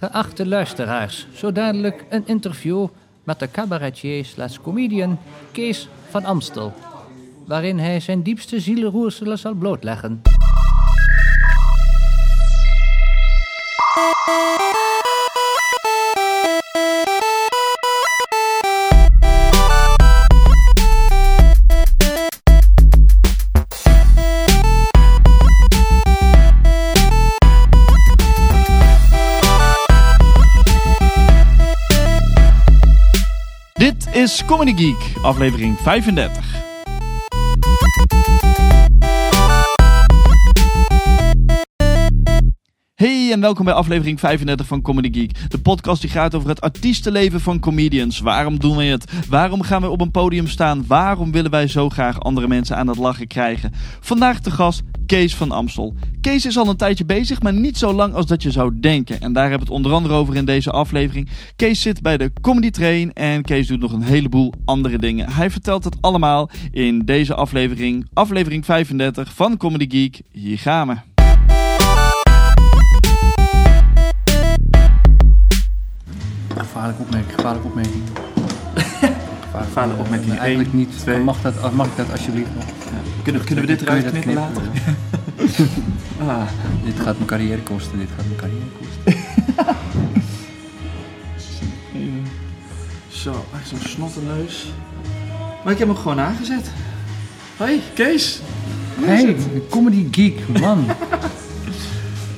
Geachte luisteraars, zo dadelijk een interview met de cabaretier slash comedian Kees van Amstel. Waarin hij zijn diepste zielenroerselen zal blootleggen. Comedy Geek, aflevering 35. Hey en welkom bij aflevering 35 van Comedy Geek. De podcast die gaat over het artiestenleven van comedians. Waarom doen wij het? Waarom gaan we op een podium staan? Waarom willen wij zo graag andere mensen aan het lachen krijgen? Vandaag de gast Kees van Amstel. Kees is al een tijdje bezig, maar niet zo lang als dat je zou denken. En daar hebben we het onder andere over in deze aflevering. Kees zit bij de Comedy Train en Kees doet nog een heleboel andere dingen. Hij vertelt het allemaal in deze aflevering, aflevering 35 van Comedy Geek. Hier gaan we. Gevaarlijke opmerking, gevaarlijke opmerking. Gevaarlijke opmerking. Eigenlijk Eén, niet. twee. Mag, dat, mag ik dat alsjeblieft nog? Kunnen, kunnen we dit eruit knippen later? Ah, Dit gaat mijn carrière kosten, dit gaat mijn carrière kosten. Zo, echt zo'n snottenneus. Maar ik heb hem gewoon aangezet. Hoi, Kees. Hey, comedy geek, man.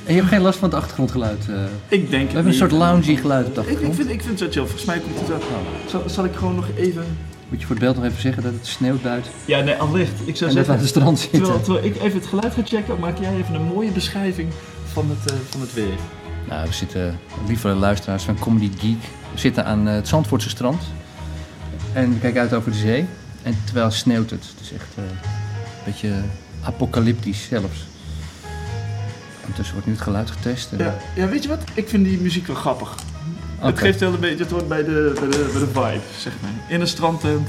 en je hebt geen last van het achtergrondgeluid. eh. Ik denk we hebben een soort loungy geluid op de Ik, ik, vind, ik vind het zo chill. Volgens mij komt het wel. Zal, zal ik gewoon nog even... Moet je voor het beeld nog even zeggen dat het sneeuwt buiten. Ja, nee, allicht. Ik zou En dat we aan het strand zitten. terwijl, terwijl ik even het geluid ga checken, maak jij even een mooie beschrijving van het, eh, van het weer. Nou, we zitten, lieve luisteraars van Comedy Geek, we zitten aan eh, het Zandvoortse strand. En we kijken uit over de zee. En terwijl sneeuwt het. Het is echt eh, een beetje apocalyptisch zelfs. Ondertussen wordt nu het geluid getest. en- Ja, ja, weet je wat? Ik vind die muziek wel grappig. Het geeft wel een beetje, het hoort bij de, bij de, bij de vibe, zeg maar. In een strandtent,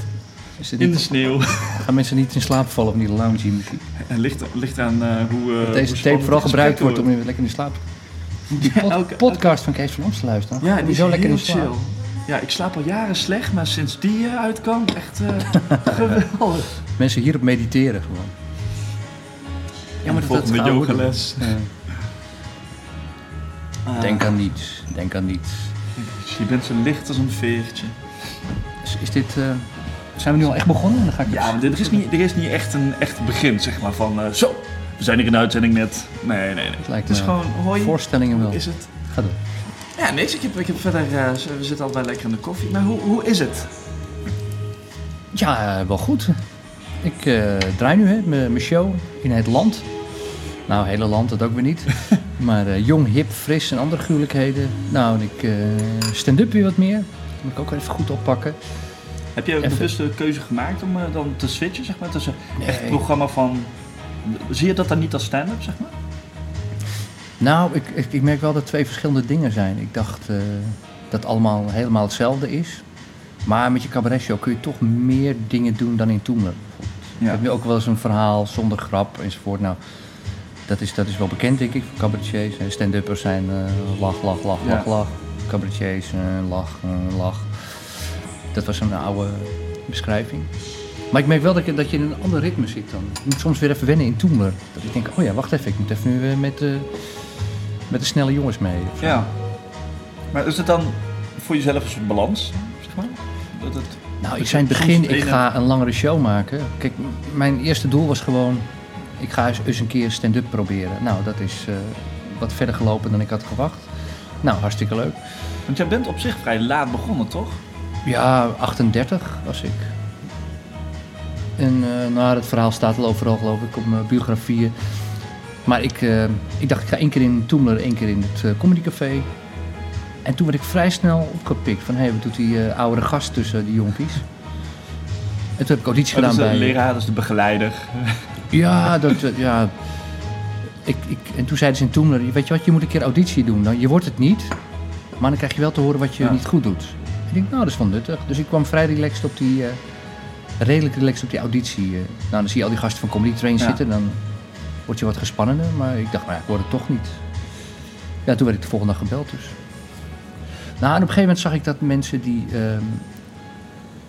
Is het in de sneeuw. gaan mensen niet in slaap vallen op die loungy muziek? En ligt, ligt aan eh, hoe... hoe Deze tape vooral het gebruikt wordt om je lekker in slaap Die Ja, pod- elke- podcast van Kees van Oost te luisteren. Ja, die is zo lekker heel in slaap. chill. Ja, ik slaap al jaren slecht, maar sinds die eh, uitkwam, echt geweldig. Mensen hierop mediteren gewoon. Ja, maar dat, dat yogales. Ja. Ah, Denk aan niets. Denk aan niets. Je bent zo licht als een veertje. Is, is dit... eh, zijn we nu al echt begonnen? Dan ga ik Ja, maar dit is niet, er is niet echt een echt begin, zeg maar, van eh, zo, we zijn hier in de uitzending net. Nee, nee, nee. Het lijkt Het is me gewoon, hoi, voorstellingen wel. hoe is het? Ga door. Ja, niks. Ik heb, ik heb verder, eh, we zitten allebei lekker in de koffie. Maar hoe, hoe is het? Ja, wel goed. Ik eh, draai nu hè, mijn show in het land. Nou, hele land, dat ook weer niet. maar eh, jong, hip, fris en andere gruwelijkheden. Nou, en ik eh, stand-up weer wat meer. Dat moet ik ook even goed oppakken. Heb jij ook een bewuste keuze gemaakt om eh, dan te switchen, zeg maar? Tussen echt programma van... Zie je dat dan niet als stand-up, zeg maar? Nou, ik, ik, ik merk wel dat twee verschillende dingen zijn. Ik dacht dat het allemaal helemaal hetzelfde is. Maar met je cabaretshow kun je toch meer dingen doen dan in Toemler. Ik heb nu ook wel eens een verhaal zonder grap enzovoort. Nou, dat is, dat is wel bekend, denk ik, voor cabaretiers. Stand-uppers zijn eh, lach, lach, lach, Ja. lach, lach. Cabaretiers, eh, lach, eh, lach. Dat was een oude beschrijving. Maar ik merk wel dat je, dat je in een ander ritme zit dan. Ik moet soms weer even wennen in Toemler. Dat ik denk, oh ja, wacht even, ik moet even nu eh, met, de met de snelle jongens mee. Ja. Maar is het dan voor jezelf een soort balans, zeg maar? Dat het... Nou, ik Dus zei in het begin, ik ga een langere show maken. Kijk, mijn eerste doel was gewoon, ik ga eens, een keer stand-up proberen. Nou, dat is eh, wat verder gelopen dan ik had verwacht. Nou, hartstikke leuk. Want jij bent op zich vrij laat begonnen, toch? Ja, 38 was ik. En eh nou, het verhaal staat al overal, geloof ik, op mijn biografieën. Maar ik, eh, ik dacht, ik ga één keer in Toemler, één keer in het comedycafé. En toen werd ik vrij snel opgepikt van, hé, wat doet die oudere gast tussen die jonkies? En toen heb ik auditie dat gedaan is de bij... leraar, dat is de begeleider. Ja, dat, eh, ja. Ik, ik, en toen zeiden ze in Toemler, weet je wat, je moet een keer auditie doen. Dan, je wordt het niet, maar dan krijg je wel te horen wat je Ja. niet goed doet. Ik denk, nou, dat is wel nuttig. Dus ik kwam vrij relaxed op die, eh, redelijk relaxed op die auditie. eh. Nou, dan zie je al die gasten van Comedy Train Ja. zitten, dan word je wat gespannender. Maar ik dacht, nou ja, ik word het toch niet. Ja, toen werd ik de volgende dag gebeld dus. Nou, en op een gegeven moment zag ik dat mensen die, ehm,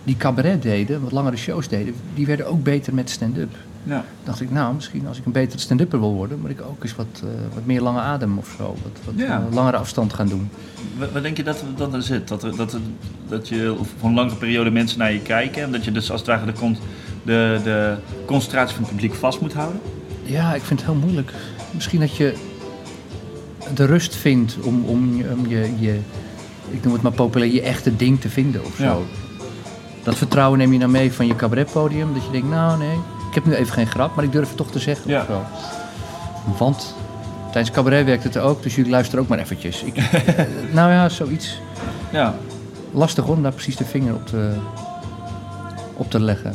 die cabaret deden, wat langere shows deden, die werden ook beter met stand-up. Ja. dacht ik, nou, misschien als ik een betere stand-upper wil worden, moet ik ook eens wat, eh, wat meer lange adem of zo. Wat, wat Ja. eh, langere afstand gaan doen. Wat, denk je dat, dat er zit? Dat, er, dat, er, dat je voor een langere periode mensen naar je kijken en dat je dus als het ware de, de, de concentratie van het publiek vast moet houden? Ja, ik vind het heel moeilijk. Misschien dat je de rust vindt om, om, je- om je, je, ik noem het maar populair, je echte ding te vinden of zo. Ja. Dat vertrouwen neem je dan mee van je cabaretpodium. Dat je denkt, nou nee, ik heb nu even geen grap, maar ik durf het toch te zeggen Ja. of zo. Want tijdens cabaret werkt het ook, dus jullie luisteren ook maar eventjes. Ik, nou ja, zoiets. Ja. Lastig hoor, om daar precies de vinger op te, op te leggen.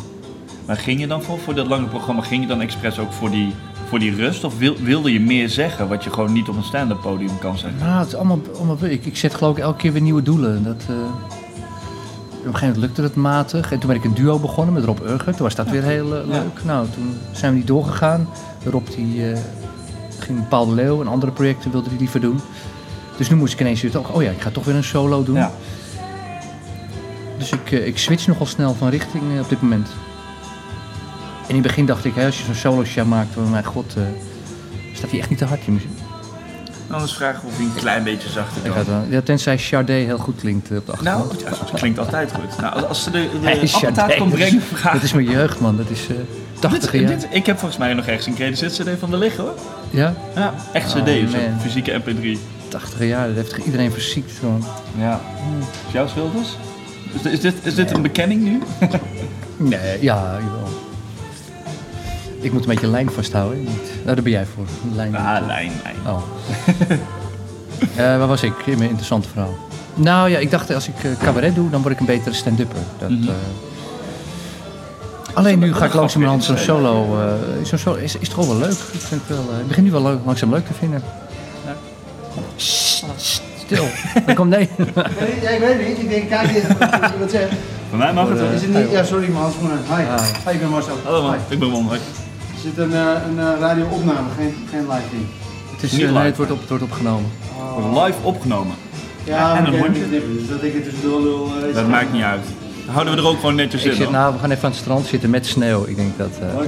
Maar ging je dan voor, voor dat lange programma, ging je dan expres ook voor die, voor die rust? Of wil, wilde je meer zeggen wat je gewoon niet op een stand-up podium kan zeggen? Nou, het is allemaal, allemaal ik, ik zet geloof ik elke keer weer nieuwe doelen. Dat, eh, op een gegeven moment lukte het matig. En toen ben ik een duo begonnen met Rob Urger. Toen was dat weer heel eh, leuk. Nou, toen zijn we niet doorgegaan. Rob die, eh, ging Paul de Leeuw en andere projecten wilde hij liever doen. Dus nu moest ik ineens weer toch, oh ja, ik ga toch weer een solo doen. Ja. Dus ik, eh, ik switch nogal snel van richting op dit moment. En in het begin dacht ik, hè, als je zo'n solo show maakt, oh mijn god, eh, staat hij echt niet te hard, je muziek. Anders vragen we of hij een klein beetje zachter Ik kan. ga dan, ja, tenzij Sade heel goed klinkt eh, op de achtergrond. Nou, dat klinkt altijd goed. Nou, als ze de, de Hey, appeltaart komt brengen, vraag Dat is mijn jeugd, man. Dat is eh 80 Dit- jaar. dit- ik heb volgens mij nog ergens een credit CD van de liggen hoor. Ja, Ja, echt Oh, CD, zo man. fysieke MP3. 80 jaar. Dat heeft iedereen verziekt. Gewoon. Ja. Is jouw schuld dus? Is, dit- is, dit, is dit een bekenning nu? Nee, ja, jawel. Ik moet een beetje lijn vasthouden. Nou, daar ben jij voor. Lijn. Ah, lijn, lijn. Oh. Eh, waar was ik? In mijn interessante verhaal. Nou ja, ik dacht als ik eh, cabaret doe, dan word ik een betere stand-upper. Dat, Mhm. eh, Alleen nu ga ik langzamerhand zo'n solo... eh, zo'n solo is, is toch wel wel leuk. Ik, vind het wel, eh, ik begin nu wel leuk, langzaam leuk te vinden. Sst, Stil. Dan komt nee. Nee, ja, ik weet het niet. Ik denk, kijk eens wat je wat zegt. Voor mij mag het Is hoor. het niet? Ja, sorry man. Hi. Hi, ik ben Marcel. Hallo man, Hi. ik ben Ron. Er zit een, eh, een eh, radio-opname, geen, geen live ding. Het, is, Niet eh, live. nee, het wordt, op, het wordt opgenomen. Wordt live opgenomen. Ja, en een hondje? dus dat ik het tussendoor eh, is Dat maakt niet uit. Dan houden we er ook gewoon netjes Ik in. zit, nou, we gaan even aan het strand zitten met sneeuw. Ik denk dat... eh, toch?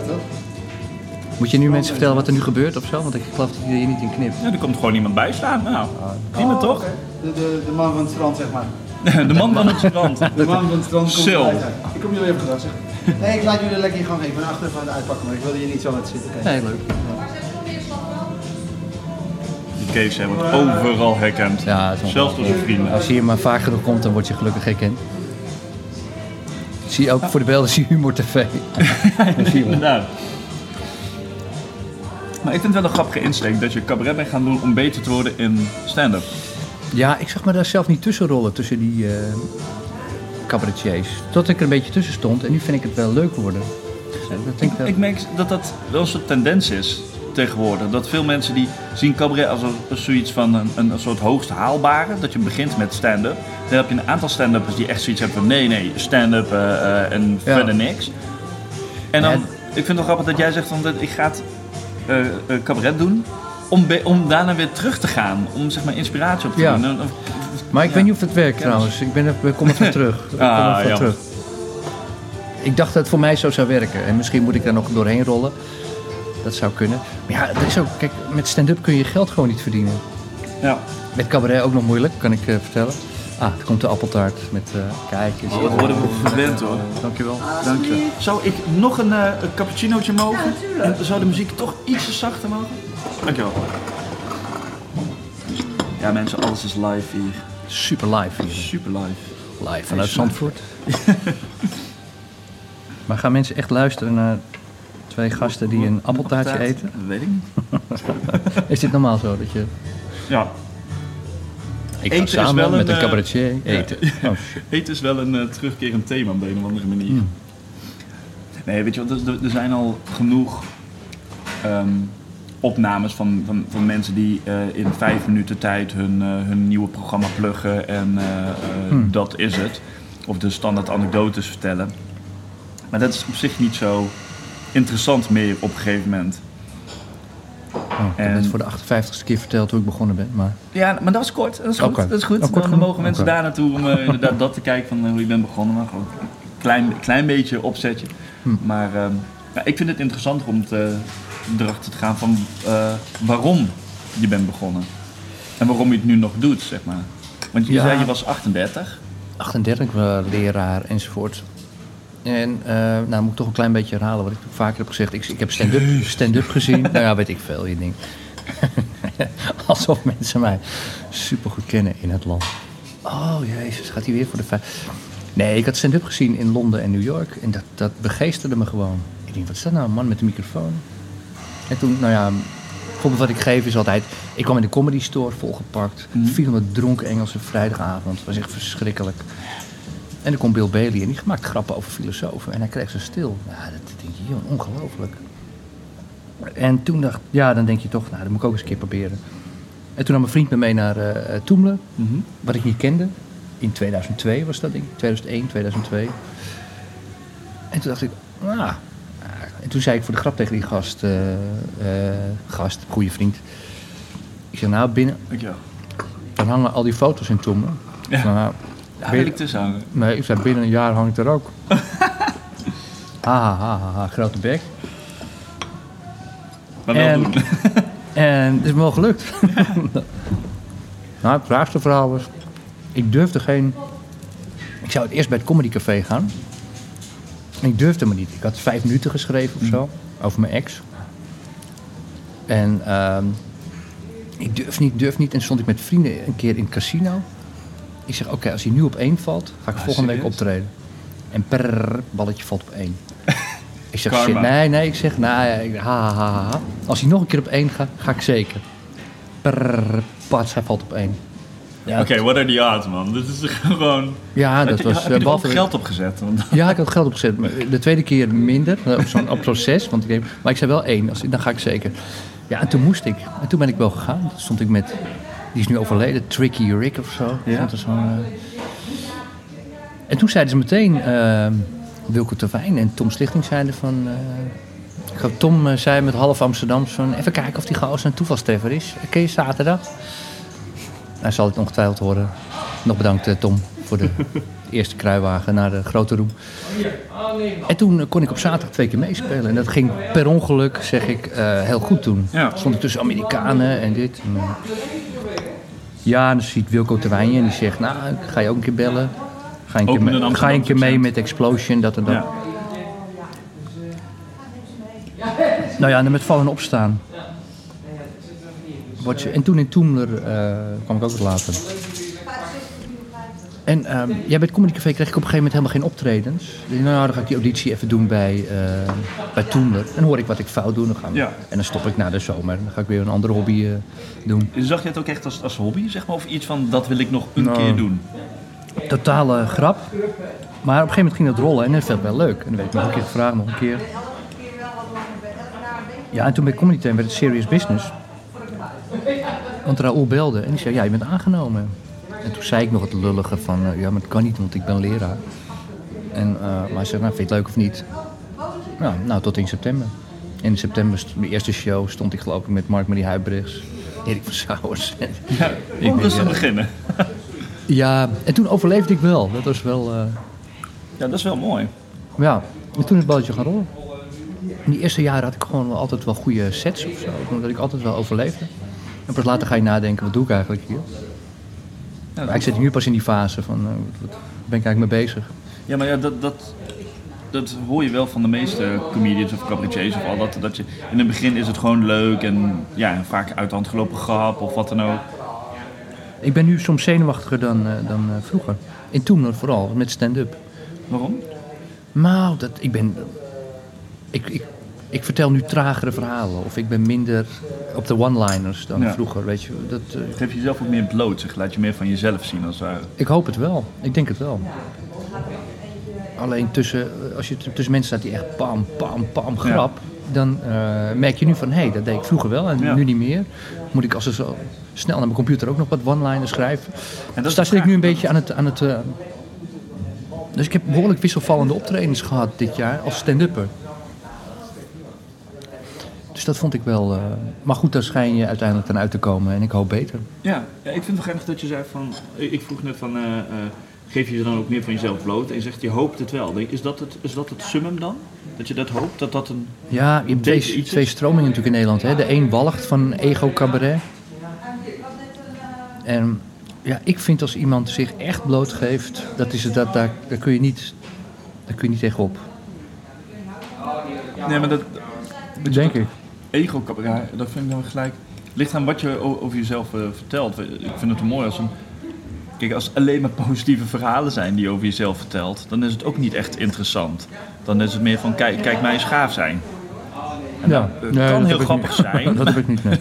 moet je nu mensen vertellen wat er nu gebeurt of zo? Want ik geloof dat je hier niet in knipt. Ja, er komt gewoon iemand bij staan. Nou, prima Oh, toch? De, de, de man van het strand, zeg maar. De man van het strand. De man van het strand komt Sil. Ik kom jullie even gedag zeggen. Nee, ik laat jullie lekker hier gewoon even achter van het uitpakken, maar ik wilde je niet zo laten zitten. Kijk. Nee, leuk. Die Kees wordt overal herkend. Ja, Zelfs door zijn vrienden. Als je hier maar vaak genoeg komt, dan word je gelukkig herkend. Zie je ook voor de beelden, zie je Humor TV. Inderdaad. Maar ik vind het wel een grappige insteek dat je cabaret bent gaan doen om beter te worden in stand-up. Ja, ik zag me daar zelf niet tussen rollen, tussen die eh cabaretiers. Tot ik er een beetje tussen stond en nu vind ik het wel leuk worden. Dat ik wel. Ik merk dat dat wel een soort tendens is tegenwoordig. Dat veel mensen die zien cabaret als, een- als zoiets van een, een, soort hoogst haalbare. Dat je begint met stand-up. Dan heb je een aantal stand-uppers die echt zoiets hebben van nee, nee, stand-up eh, eh, en Ja. verder niks. En dan, Ja. ik vind het wel grappig dat jij zegt van dat ik ga het eh, cabaret doen. Om, om daarna weer terug te gaan. Om zeg maar inspiratie op te Ja. doen. Maar ik Ja. weet niet of het werkt trouwens. Ik, ben er, ik kom er van terug. Ik kom Ah, er van terug. Ik dacht dat het voor mij zo zou werken. En misschien moet ik daar nog doorheen rollen. Dat zou kunnen. Maar ja, dat is ook, kijk, met stand-up kun je geld gewoon niet verdienen. ja. Met cabaret ook nog moeilijk, kan ik eh, vertellen. Ah, er komt de appeltaart met, eh kijk. Oh, wat worden we verwend hoor. Dankjewel. Dank je. Zou ik nog een, eh, een cappuccinootje mogen? en zou de muziek toch ietsje zachter mogen? Dankjewel. Ja mensen, alles is live hier. Super live hier. Super live. Live vanuit Zandvoort. maar gaan mensen echt luisteren naar twee gasten die een appeltaartje eten? Dat weet ik niet. Is dit normaal zo dat je... Ja, Ik ga is samen wel met een, eh, cabaretier eten. Oh, eten is wel een eh, terugkerend thema op de een of andere manier. Hmm. Nee, weet je wat, er, er zijn al genoeg ehm, opnames van, van, van mensen die eh, in vijf minuten tijd hun, eh, hun nieuwe programma pluggen en eh, Hmm. dat is het. Of de standaard anekdotes vertellen. Maar dat is op zich niet zo interessant meer op een gegeven moment. Oh, ik heb En- net voor de 58ste keer verteld hoe ik begonnen ben. Maar Ja, maar dat was kort. Dat is goed. Dat is goed. Oh, kort dan mogen mensen daar naartoe om inderdaad dat te kijken van hoe je bent begonnen. Maar gewoon een klein, klein beetje opzetje. Hm. Maar ehm, ja, ik vind het interessanter om te, erachter te gaan van eh, waarom je bent begonnen. En waarom je het nu nog doet, zeg maar. Want je Ja. zei je was 38. 38, ik was leraar enzovoort. En eh, nou moet ik toch een klein beetje herhalen wat ik vaker heb gezegd. Ik, ik heb stand-up stand gezien. nou ja, weet ik veel, je ding. Alsof mensen mij supergoed kennen in het land. Oh jezus, gaat hij weer voor de vijf. Nee, ik had stand-up gezien in Londen en New York. En dat, dat begeesterde me gewoon. Ik denk, wat is dat nou, een man met een microfoon? En toen, nou ja, het voorbeeld wat ik geef is altijd... Ik kwam in de comedy store volgepakt. Mhm. 400 dronken Engelse vrijdagavond. Het was echt verschrikkelijk. En er komt Bill Bailey en die maakt grappen over filosofen. En hij kreeg ze stil. Ja, dat denk je, joh, ongelooflijk. En toen dacht ja, dan denk je toch, nou, dat moet ik ook eens een keer proberen. En toen nam mijn vriend me mee naar eh eh, Toemelen, wat ik niet kende. In 2002 was dat, denk ik. 2001, 2002. En toen dacht ik, ah. En toen zei ik voor de grap tegen die gast, eh, eh, gast, goede vriend. Ik zei, nou, binnen, Dankjewel. dan hangen al die foto's in Toemelen. Ja. Nou, Daar wil ik tussen hangen. Nee, ik zei binnen een jaar hang ik er ook. ha, ha, ha, ha, ha, grote bek. Maar wel En- doen. En het is me wel gelukt. nou, het raarste verhaal was... Ik durfde geen... Ik zou het eerst bij het Comedy Café gaan. Ik durfde me niet. Ik had vijf minuten geschreven of zo. Over mijn ex. En ehm, ik durf niet, durf niet. En stond ik met vrienden een keer in het casino. Ik zeg, oké, als hij nu op één valt, ga ik Ah, volgende week optreden. En per balletje valt op één. Ik zeg, Karma. shit, nee, nee. Ik zeg, nou, ja, ik- ha, ha, ha, ha. Als hij nog een keer op één gaat, ga ik zeker. Per pats, hij valt op één. Ja, Oké, what are the odds, man? Dit is gewoon... ja dat je, was... heb je eh, er behalve- geld op gezet? Want Ja, ik had geld opgezet. De tweede keer minder, eh, op zo'n op zo'n zes. Want ik maar ik zei wel één, als, dan ga ik zeker. Ja, en toen moest ik. En toen ben ik wel gegaan. Toen stond ik met, die is nu overleden, Tricky Rick of zo. Ja. Zo'n, eh. En toen zeiden ze meteen, eh, Wilco Terwijn en Tom Slichting zeiden van... geloof Tom zei met half Amsterdam van... Even kijken of die gozer een toevalstreffer is. Oké, zaterdag. Hij zal het ongetwijfeld horen. Nog bedankt eh, Tom voor de eerste kruiwagen naar de grote roem. En toen eh, kon ik op zaterdag twee keer meespelen. En dat ging per ongeluk, zeg ik, eh, heel goed toen. Ja. Stond ik tussen Amerikanen en dit. En, eh, ja, en dan ziet Wilco Terwijnje en die zegt, nou, ga je ook een keer bellen? Ga je een, keer, mee, ga je een keer mee met Explosion, dat en dat. ja. Nou ja, en dan met vallen en opstaan. Je, en toen in Toemler eh, kwam ik ook wat later. En ehm ja, bij het Comedy Café kreeg ik op een gegeven moment helemaal geen optredens. Dacht, nou, dan ga ik die auditie even doen bij, eh bij Toemler. Dan hoor ik wat ik fout doe. Dan gaan we- Ja. En dan stop ik na de zomer. Dan ga ik weer een andere hobby eh, doen. Zag je het ook echt als, als hobby, zeg maar? Of iets van, dat wil ik nog een Nou. keer doen? Totale grap. Maar op een gegeven moment ging dat rollen en dat vond ik wel leuk. En dan werd ik nog een keer gevraagd, nog een keer. Ja, en toen bij Comedy Time werd het Serious Business. Want Raoul belde en die zei, ja, je bent aangenomen. En toen zei ik nog het lullige van, eh, ja, maar het kan niet, want ik ben leraar. En, eh, maar hij zei, nou, vind je het leuk of niet? Nou, nou, tot in september. In september, de eerste show, stond ik geloof ik met Mark-Marie Huibrechts, Erik van Sauers. Ja, denk, rustig ja. beginnen. ja, en toen overleefde ik wel. Dat was wel... eh, Ja, dat is wel mooi. Ja, en toen is het balletje gaan rollen. In die eerste jaren had ik gewoon altijd wel goede sets of zo. Omdat ik altijd wel overleefde. En pas later ga je nadenken, wat doe ik eigenlijk hier? Ja, Maar ik zit nu pas in die fase van, wat, wat ben ik eigenlijk mee bezig? Ja, maar ja, dat, dat, dat hoor je wel van de meeste comedians of cabaretiers of al dat. Dat je, in het begin is het gewoon leuk en ja, vaak uit de hand gelopen grap of wat dan ook. Ik ben nu soms zenuwachtiger dan, eh, dan eh, vroeger. In toen vooral, met stand-up. Waarom? Nou, dat, ik ben... Ik, ik, ik vertel nu tragere verhalen. Of ik ben minder op de one-liners dan Ja. vroeger, weet je. Dat, eh, Geef je jezelf ook meer bloot, zeg. Laat je meer van jezelf zien als ware. Ik hoop het wel. Ik denk het wel. Alleen tussen, als je tussen mensen staat die echt pam, pam, pam grap, dan eh, merk je nu van hé, hey, dat deed ik vroeger wel en Ja. nu niet meer. Moet ik als er zo snel naar mijn computer ook nog wat one-liners schrijven. En Dus daar zit ik nu een beetje aan het. Aan het eh, dus ik heb behoorlijk wisselvallende optredens gehad dit jaar als stand-upper. Dus dat vond ik wel... eh, maar goed, daar schijn je uiteindelijk dan uit te komen. En ik hoop beter. Ja, ja, ik vind het geinig dat je zei van... Ik vroeg net van... eh, eh, geef je je dan ook meer van jezelf bloot? En je zegt, je hoopt het wel. Denk- Is dat het, is dat het summum dan? Dat je dat hoopt? Dat dat een... Ja, je hebt Deze twee, iets twee stromingen natuurlijk in Nederland. Hè. De een walgt van ego-cabaret. En ja, ik vind als iemand zich echt blootgeeft, dat is het, dat, daar, daar, kun je niet, daar kun je niet tegenop. Nee, maar dat... Denk ik. Ego ja, dat vind ik dan gelijk. Ligt aan wat je over jezelf eh, vertelt. Ik vind het wel mooi als een. Kijk, als alleen maar positieve verhalen zijn die je over jezelf vertelt, dan is het ook niet echt interessant. Dan is het meer van: kijk, kijk mij gaaf zijn. En Ja, dat, nee, kan dat heel grappig zijn. dat heb ik niet. Maar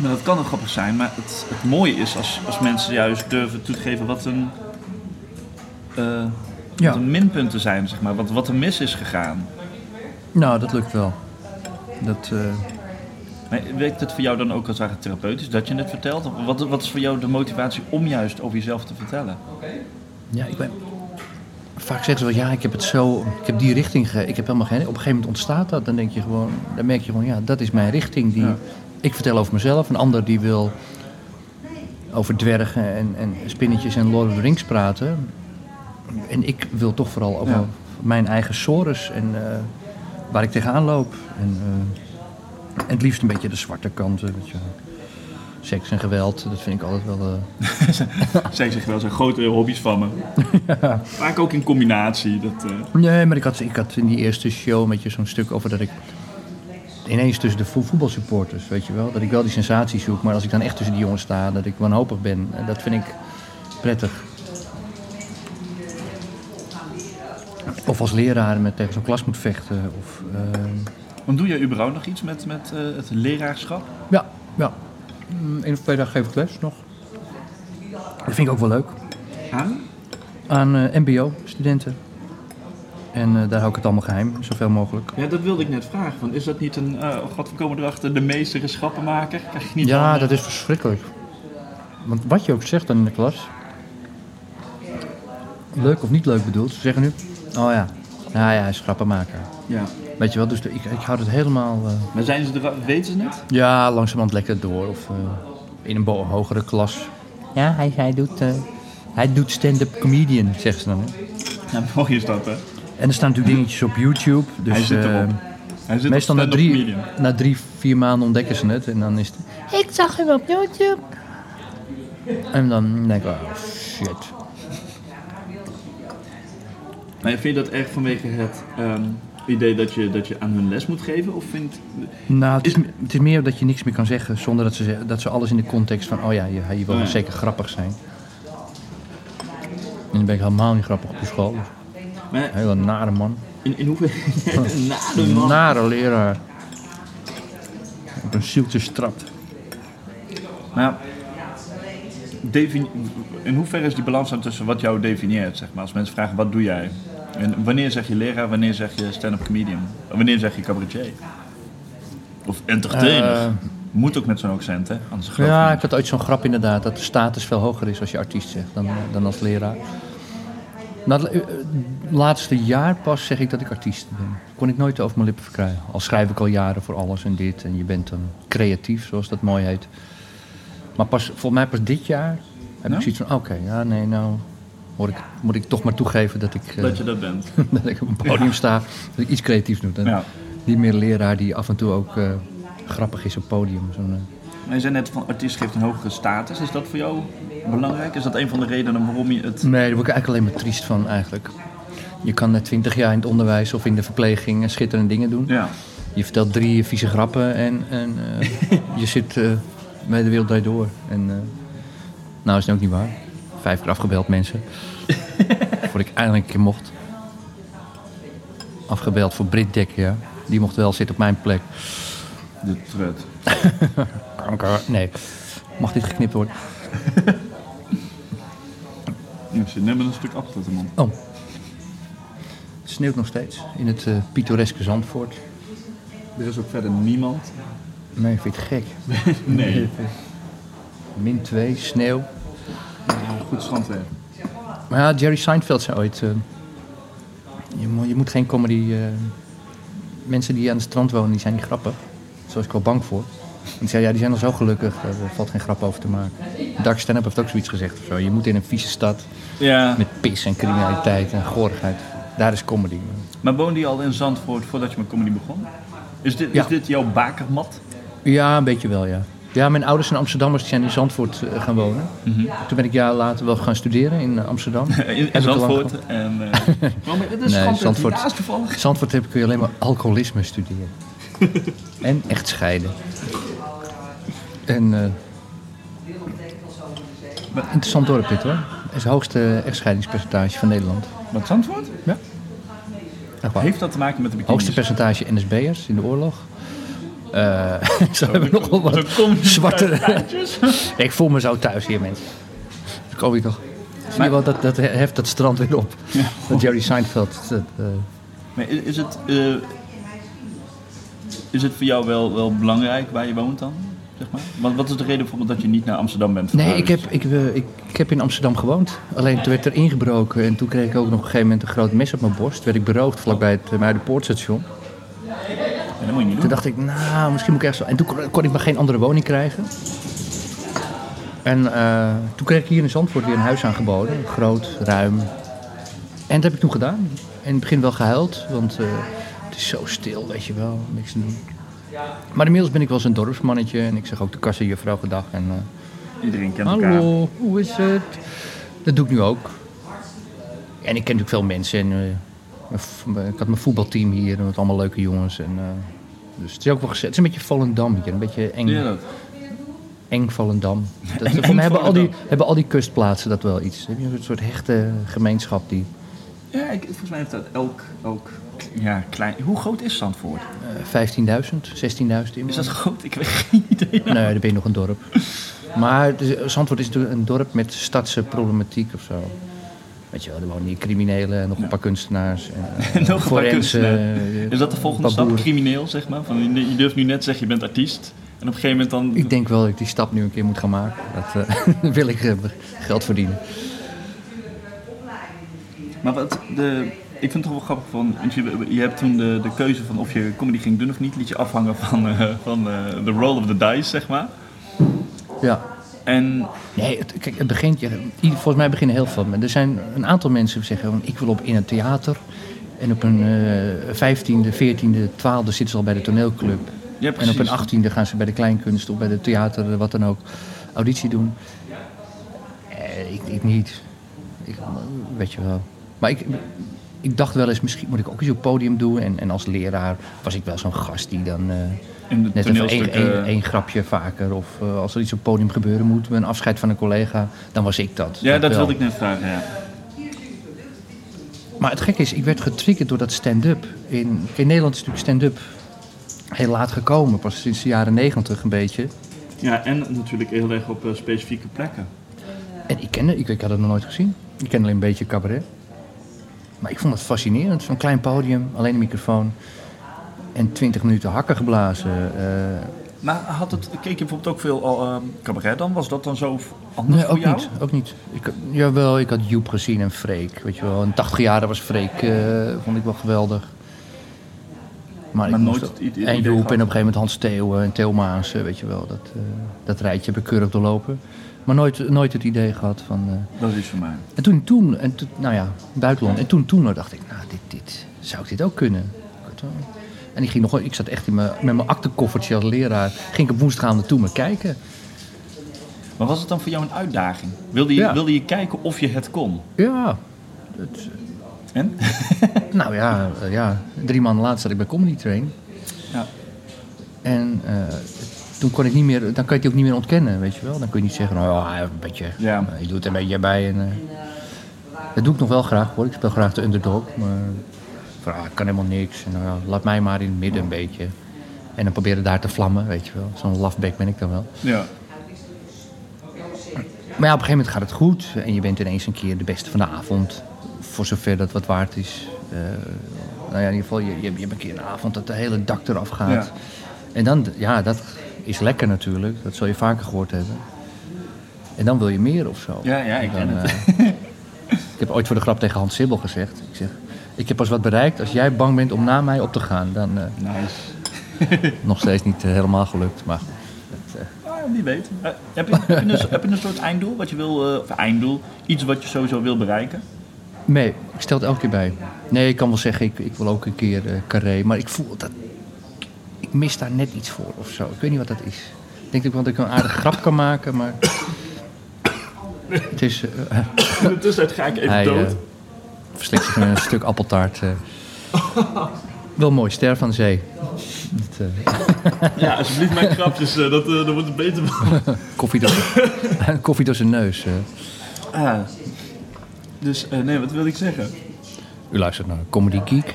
dat kan heel grappig zijn. Maar het, het mooie is als, als mensen juist durven toe te geven wat een. eh, Ja. Wat een minpunten zijn, zeg maar. Wat, wat er mis is gegaan. Nou, dat lukt wel. Dat, eh, Maar werkt het voor jou dan ook als ware therapeutisch dat je het vertelt? Wat, wat is voor jou de motivatie om juist over jezelf te vertellen? ja, ik ben... Vaak zeggen ze wel, ja, ik heb het zo, ik heb die richting ge... Ik heb helemaal geen... Op een gegeven moment ontstaat dat. Dan denk je gewoon, dan merk je gewoon, ja, dat is mijn richting. Die, Ja. Ik vertel over mezelf. Een ander die wil over dwergen en, en spinnetjes en Lord of the Rings praten. En ik wil toch vooral over Ja. mijn eigen sores en eh, waar ik tegenaan loop. En, eh, en het liefst een beetje de zwarte kanten. Weet je. Seks en geweld, dat vind ik altijd wel... eh, Zij zich wel, zijn grote hobby's van me. Vaak ook in combinatie. Dat, eh, Nee, maar ik had, ik had in die eerste show een beetje zo'n stuk over dat ik ineens tussen de vo- voetbalsupporters, weet je wel, dat ik wel die sensatie zoek, maar als ik dan echt tussen die jongens sta, dat ik wanhopig ben, en dat vind ik prettig. Of als leraar met tegen zo'n klas moet vechten. Of, eh, want doe jij überhaupt nog iets met, met eh, het leraarschap? ja, ja. Mm, Eén of twee dagen geef ik les nog. Dat vind ik ook wel leuk. Aan? Aan eh, MBO-studenten. En eh, daar hou ik het allemaal geheim, zoveel mogelijk. Ja, dat wilde ik net vragen. Want is dat niet een, oh god, we komen erachter, de meester is grappenmaker? Krijg je niet Ja, dat is verschrikkelijk. Want wat je ook zegt dan in de klas, leuk of niet leuk bedoeld, ze zeggen nu, oh ja, nou ja, hij is grappenmaker. Ja. Weet je wel, dus de- ik, ik hou het helemaal, eh, Maar zijn ze er, weten ze het? ja, langzamerhand lekker door. Of eh, in een hogere klas. Ja, hij, hij doet, eh, hij doet stand-up comedian, zeggen ze dan. hè. Ja, mooi is dat, hè? En er staan natuurlijk dingetjes op YouTube. Dus, Hij zit erop. Hij zit meestal op na stand-up drie, comedian. na drie, vier maanden ontdekken ze het. En dan is het... Ik zag hem op YouTube. En dan denk ik, oh shit. Maar vind je dat erg vanwege het ehm, idee dat je, dat je aan hun les moet geven? Of vindt... Nou, het is, het is meer dat je niks meer kan zeggen zonder dat ze, dat ze alles in de context van, oh ja, je, je wil Oh ja. zeker grappig zijn. En dan ben ik helemaal niet grappig op de school. Maar een hele nare man. in, in hoeverre... Na de man. Nare leraar. Op een zieltje strapt. Maar defini- in hoeverre is die balans dan tussen wat jou definieert? Zeg maar? Als mensen vragen, wat doe jij? En wanneer zeg je leraar, wanneer zeg je stand-up comedian? Wanneer zeg je cabaretier? Of entertainer? Eh, Moet ook met zo'n accent, hè? Anders geloof Ja, niet. ik had ooit zo'n grap inderdaad, dat de status veel hoger is als je artiest zegt dan, dan als leraar. Nou, het eh, laatste jaar pas zeg ik dat ik artiest ben. Kon ik nooit over mijn lippen verkrijgen. Al schrijf ik al jaren voor alles en dit. En je bent dan creatief, zoals dat mooi heet. Maar pas, volgens mij pas dit jaar heb Ja? ik zoiets van... Oké, ja, nee, nou moet ik, moet ik toch maar toegeven dat ik, eh, Dat je dat bent. dat ik op een podium sta. Dat ik iets creatiefs doe. En Ja. Niet meer leraar die af en toe ook eh, grappig is op podium. Zo'n, eh, Maar je zei net van artiest geeft een hogere status. Is dat voor jou belangrijk? Is dat een van de redenen waarom je het... Nee, daar word ik eigenlijk alleen maar triest van eigenlijk. Je kan net twintig jaar in het onderwijs of in de verpleging eh, schitterende dingen doen. Ja. Je vertelt drie vieze grappen en, en eh, je zit eh, bij de wereld door. En, eh, nou is het ook niet waar. Vijf keer afgebeld mensen. Voordat ik eindelijk een keer mocht. Afgebeld voor Brit Dekker, ja. Die mocht wel zitten op mijn plek. De trut. Kanker. Nee, mag dit geknipt worden? Je zit net met een stuk te mond. Oh. Het sneeuwt nog steeds in het eh, pittoreske Zandvoort. Er is ook verder niemand. Nee, vind je het gek? Nee. Min 2, sneeuw. Goed strandweer. Maar ja, Jerry Seinfeld zei ooit... eh, je, moet, je moet geen comedy... eh, mensen die aan het strand wonen, die zijn niet grappig. Zo was ik wel bang voor. En die zei, ja, die zijn al zo gelukkig, daar valt geen grap over te maken. Dark Stand-up heeft ook zoiets gezegd of zo. Je moet in een vieze stad Ja. met pis en criminaliteit en goorigheid. Daar is comedy. Maar woonde je al in Zandvoort voordat je met comedy begon? Is dit, Ja. is dit jouw bakermat? Ja, een beetje wel, ja. Ja, mijn ouders zijn Amsterdammers, die zijn in Zandvoort eh, gaan wonen. Toen ben ik jaar later wel gaan studeren in eh, Amsterdam. In, Zandvoort. En, eh waarom- het is Nee, gewoon Zandvoort. Ja. Zandvoort heb ik alleen maar alcoholisme studeren. en echt scheiden. En, eh interessant dorp dit hoor. Het is het hoogste echtscheidingspercentage van Nederland. Wat Zandvoort? Waar. Heeft dat te maken met de? Hoogste percentage NSB'ers in de oorlog. Eh zo hebben we nog wel wat zwarte... ik voel me zo thuis hier, mensen. Dan kom je toch... Zie je wel, dat, dat heft dat strand weer op. Dat Jerry Seinfeld... Dat, eh, Maar is, is het, eh, is het voor jou wel, wel belangrijk waar je woont dan? Zeg maar? Want wat is de reden bijvoorbeeld dat je niet naar Amsterdam bent Nee, ik heb, ik, eh, ik, ik heb in Amsterdam gewoond. Alleen toen werd er ingebroken en toen kreeg ik ook nog op een gegeven moment een groot mes op mijn borst. Werd ik beroofd vlakbij het uh, Muidenpoortstation. Ja, dat moet je niet doen. Toen dacht ik, nou, misschien moet ik echt zo. En toen kon, ik maar geen andere woning krijgen. En eh, toen kreeg ik hier in Zandvoort weer een huis aangeboden. Groot, ruim. En dat heb ik toen gedaan. In het begin wel gehuild, want eh, het is zo stil, weet je wel. Niks te doen. Maar inmiddels ben ik wel eens een dorpsmannetje. En ik zeg ook de kassenjuffrouw gedag. En, eh, Iedereen kent elkaar. Hallo, hoe is het? Dat doe ik nu ook. En ik ken natuurlijk veel mensen. En, ik had mijn voetbalteam hier met allemaal leuke jongens. En, eh, dus het is ook wel gezet. Het is een beetje Volendam hier. Een beetje eng, Ja, dat. eng Volendam. Dat, Eng voor mij hebben al, die, hebben al die kustplaatsen dat wel iets. Heb je een soort hechte gemeenschap die Ja, ik, volgens mij heeft dat elk, elk ja, klein... Hoe groot is Zandvoort? eh 15.000, 16.000 inwoners. Is dat groot? Ik heb geen idee. Nee, dan ben je nog een dorp. Maar Zandvoort is natuurlijk een dorp met stadse problematiek of zo. Weet je wel, er wonen hier criminelen en nog een paar kunstenaars. En, eh, Nog een paar kunstenaars. eh, Is dat de volgende stap? Crimineel, zeg maar? Van, je durft nu net zeggen, je bent artiest. En op een gegeven moment dan... Ik denk wel dat ik die stap nu een keer moet gaan maken. Dat eh, wil ik geld verdienen. Maar wat de... Ik vind het toch wel grappig van... want Je, hebt toen de, de keuze van of je comedy ging doen of niet... liet je afhangen van, van de roll of the dice, zeg maar. Ja. En Nee, het, kijk, het begint, volgens mij beginnen heel veel. mensen. Er zijn een aantal mensen die zeggen, ik wil op in het theater. En op een eh 15e, 14e, 12e zitten ze al bij de toneelclub. ja, En op een 18e gaan ze bij de kleinkunst of bij de theater, wat dan ook, auditie doen. Eh, ik, ik niet. Ik, weet je wel. Maar ik, ik dacht wel eens, misschien moet ik ook eens op podium doen. En, en als leraar was ik wel zo'n gast die dan eh, In de net even één, toneelstukken... één, één grapje vaker. Of eh, als er iets op het podium gebeuren moet, een afscheid van een collega, dan was ik dat. Ja, dat wel. wilde ik net vragen, ja. Maar het gekke is, ik werd getriggerd door dat stand-up. In, in Nederland is natuurlijk stand-up heel laat gekomen. Pas sinds de jaren negentig een beetje. Ja, en natuurlijk heel erg op eh, specifieke plekken. En ik kende, ik, ik had het nog nooit gezien. Ik ken alleen een beetje cabaret. Maar ik vond het fascinerend. Zo'n klein podium, alleen een microfoon. En twintig minuten hakken geblazen. eh. Maar had het, keek je bijvoorbeeld ook veel al, ehm, cabaret dan? Was dat dan zo anders nee, voor ook jou? niet. Ook niet. Ik, jawel, ik had Joep gezien en Freek. Weet je wel, een 80 jaar was Freek. eh, vond ik wel geweldig. Maar, ik Maar moest nooit idee En Joep en op een gegeven moment Hans Theeuwen en Theo Maas. eh, Weet je wel, dat, eh, dat rijtje heb ik keurig doorlopen. Maar nooit, nooit het idee gehad van... eh, Dat is iets voor mij. En toen, toen, en toen, nou ja, buitenland. En toen, toen dacht ik, nou, dit, dit, zou ik dit ook kunnen? Ik En ik ging nog, ik zat echt in mijn, met mijn aktenkoffertje als leraar. Ging ik op woensdagavond naartoe maar kijken. Maar was het dan voor jou een uitdaging? Wilde je, Ja. wilde je kijken of je het kon? Ja, het, En? nou ja, eh, ja, drie maanden later zat ik bij Comedy Train. Ja. En eh, toen kon ik niet meer, dan kan je het ook niet meer ontkennen, weet je wel. Dan kun je niet zeggen, nou ja, een beetje, Ja. eh, je doet er een beetje bij. En, dat doe ik nog wel graag hoor. Ik speel graag de underdog, maar van, ah, ik kan helemaal niks. En, nou ja, laat mij maar in het midden een beetje. En dan proberen daar te vlammen, weet je wel. Zo'n lafbek ben ik dan wel. Ja. Maar ja, op een gegeven moment gaat het goed. En je bent ineens een keer de beste van de avond. Voor zover dat wat waard is. Eh, nou ja, in ieder geval, je, je, je hebt een keer een avond dat de hele dak eraf gaat. Ja. En dan, ja, dat is lekker natuurlijk. Dat zul je vaker gehoord hebben. En dan wil je meer of zo. Ja, ja, ik En ken het. eh, ik heb ooit voor de grap tegen Hans Sibbel gezegd. Ik zeg, Ik heb pas wat bereikt. Als jij bang bent om na mij op te gaan, dan eh, Nice. nog steeds niet eh, helemaal gelukt. Maar Ah, wie weet. Eh, heb, je, heb, je een, heb je een soort einddoel? Wat je wil, eh, of einddoel? Iets wat je sowieso wil bereiken? nee, ik stel het elke keer bij. Nee, ik kan wel zeggen, ik, ik wil ook een keer eh, carré. Maar ik voel dat... Ik mis daar net iets voor of zo. Ik weet niet wat dat is. Ik denk ook dat ik een aardige grap kan maken, maar... Het is... eh, In de tussentijd ga ik even Hij dood. Verslikt zich een stuk appeltaart. eh. Wel mooi, ster van de zee. Dat, eh, Ja, alsjeblieft mijn grapjes. eh, dat, dat wordt het beter van. koffie, door, koffie door zijn neus. Ah. Dus, nee, wat wil ik zeggen? U luistert naar Comedy Geek.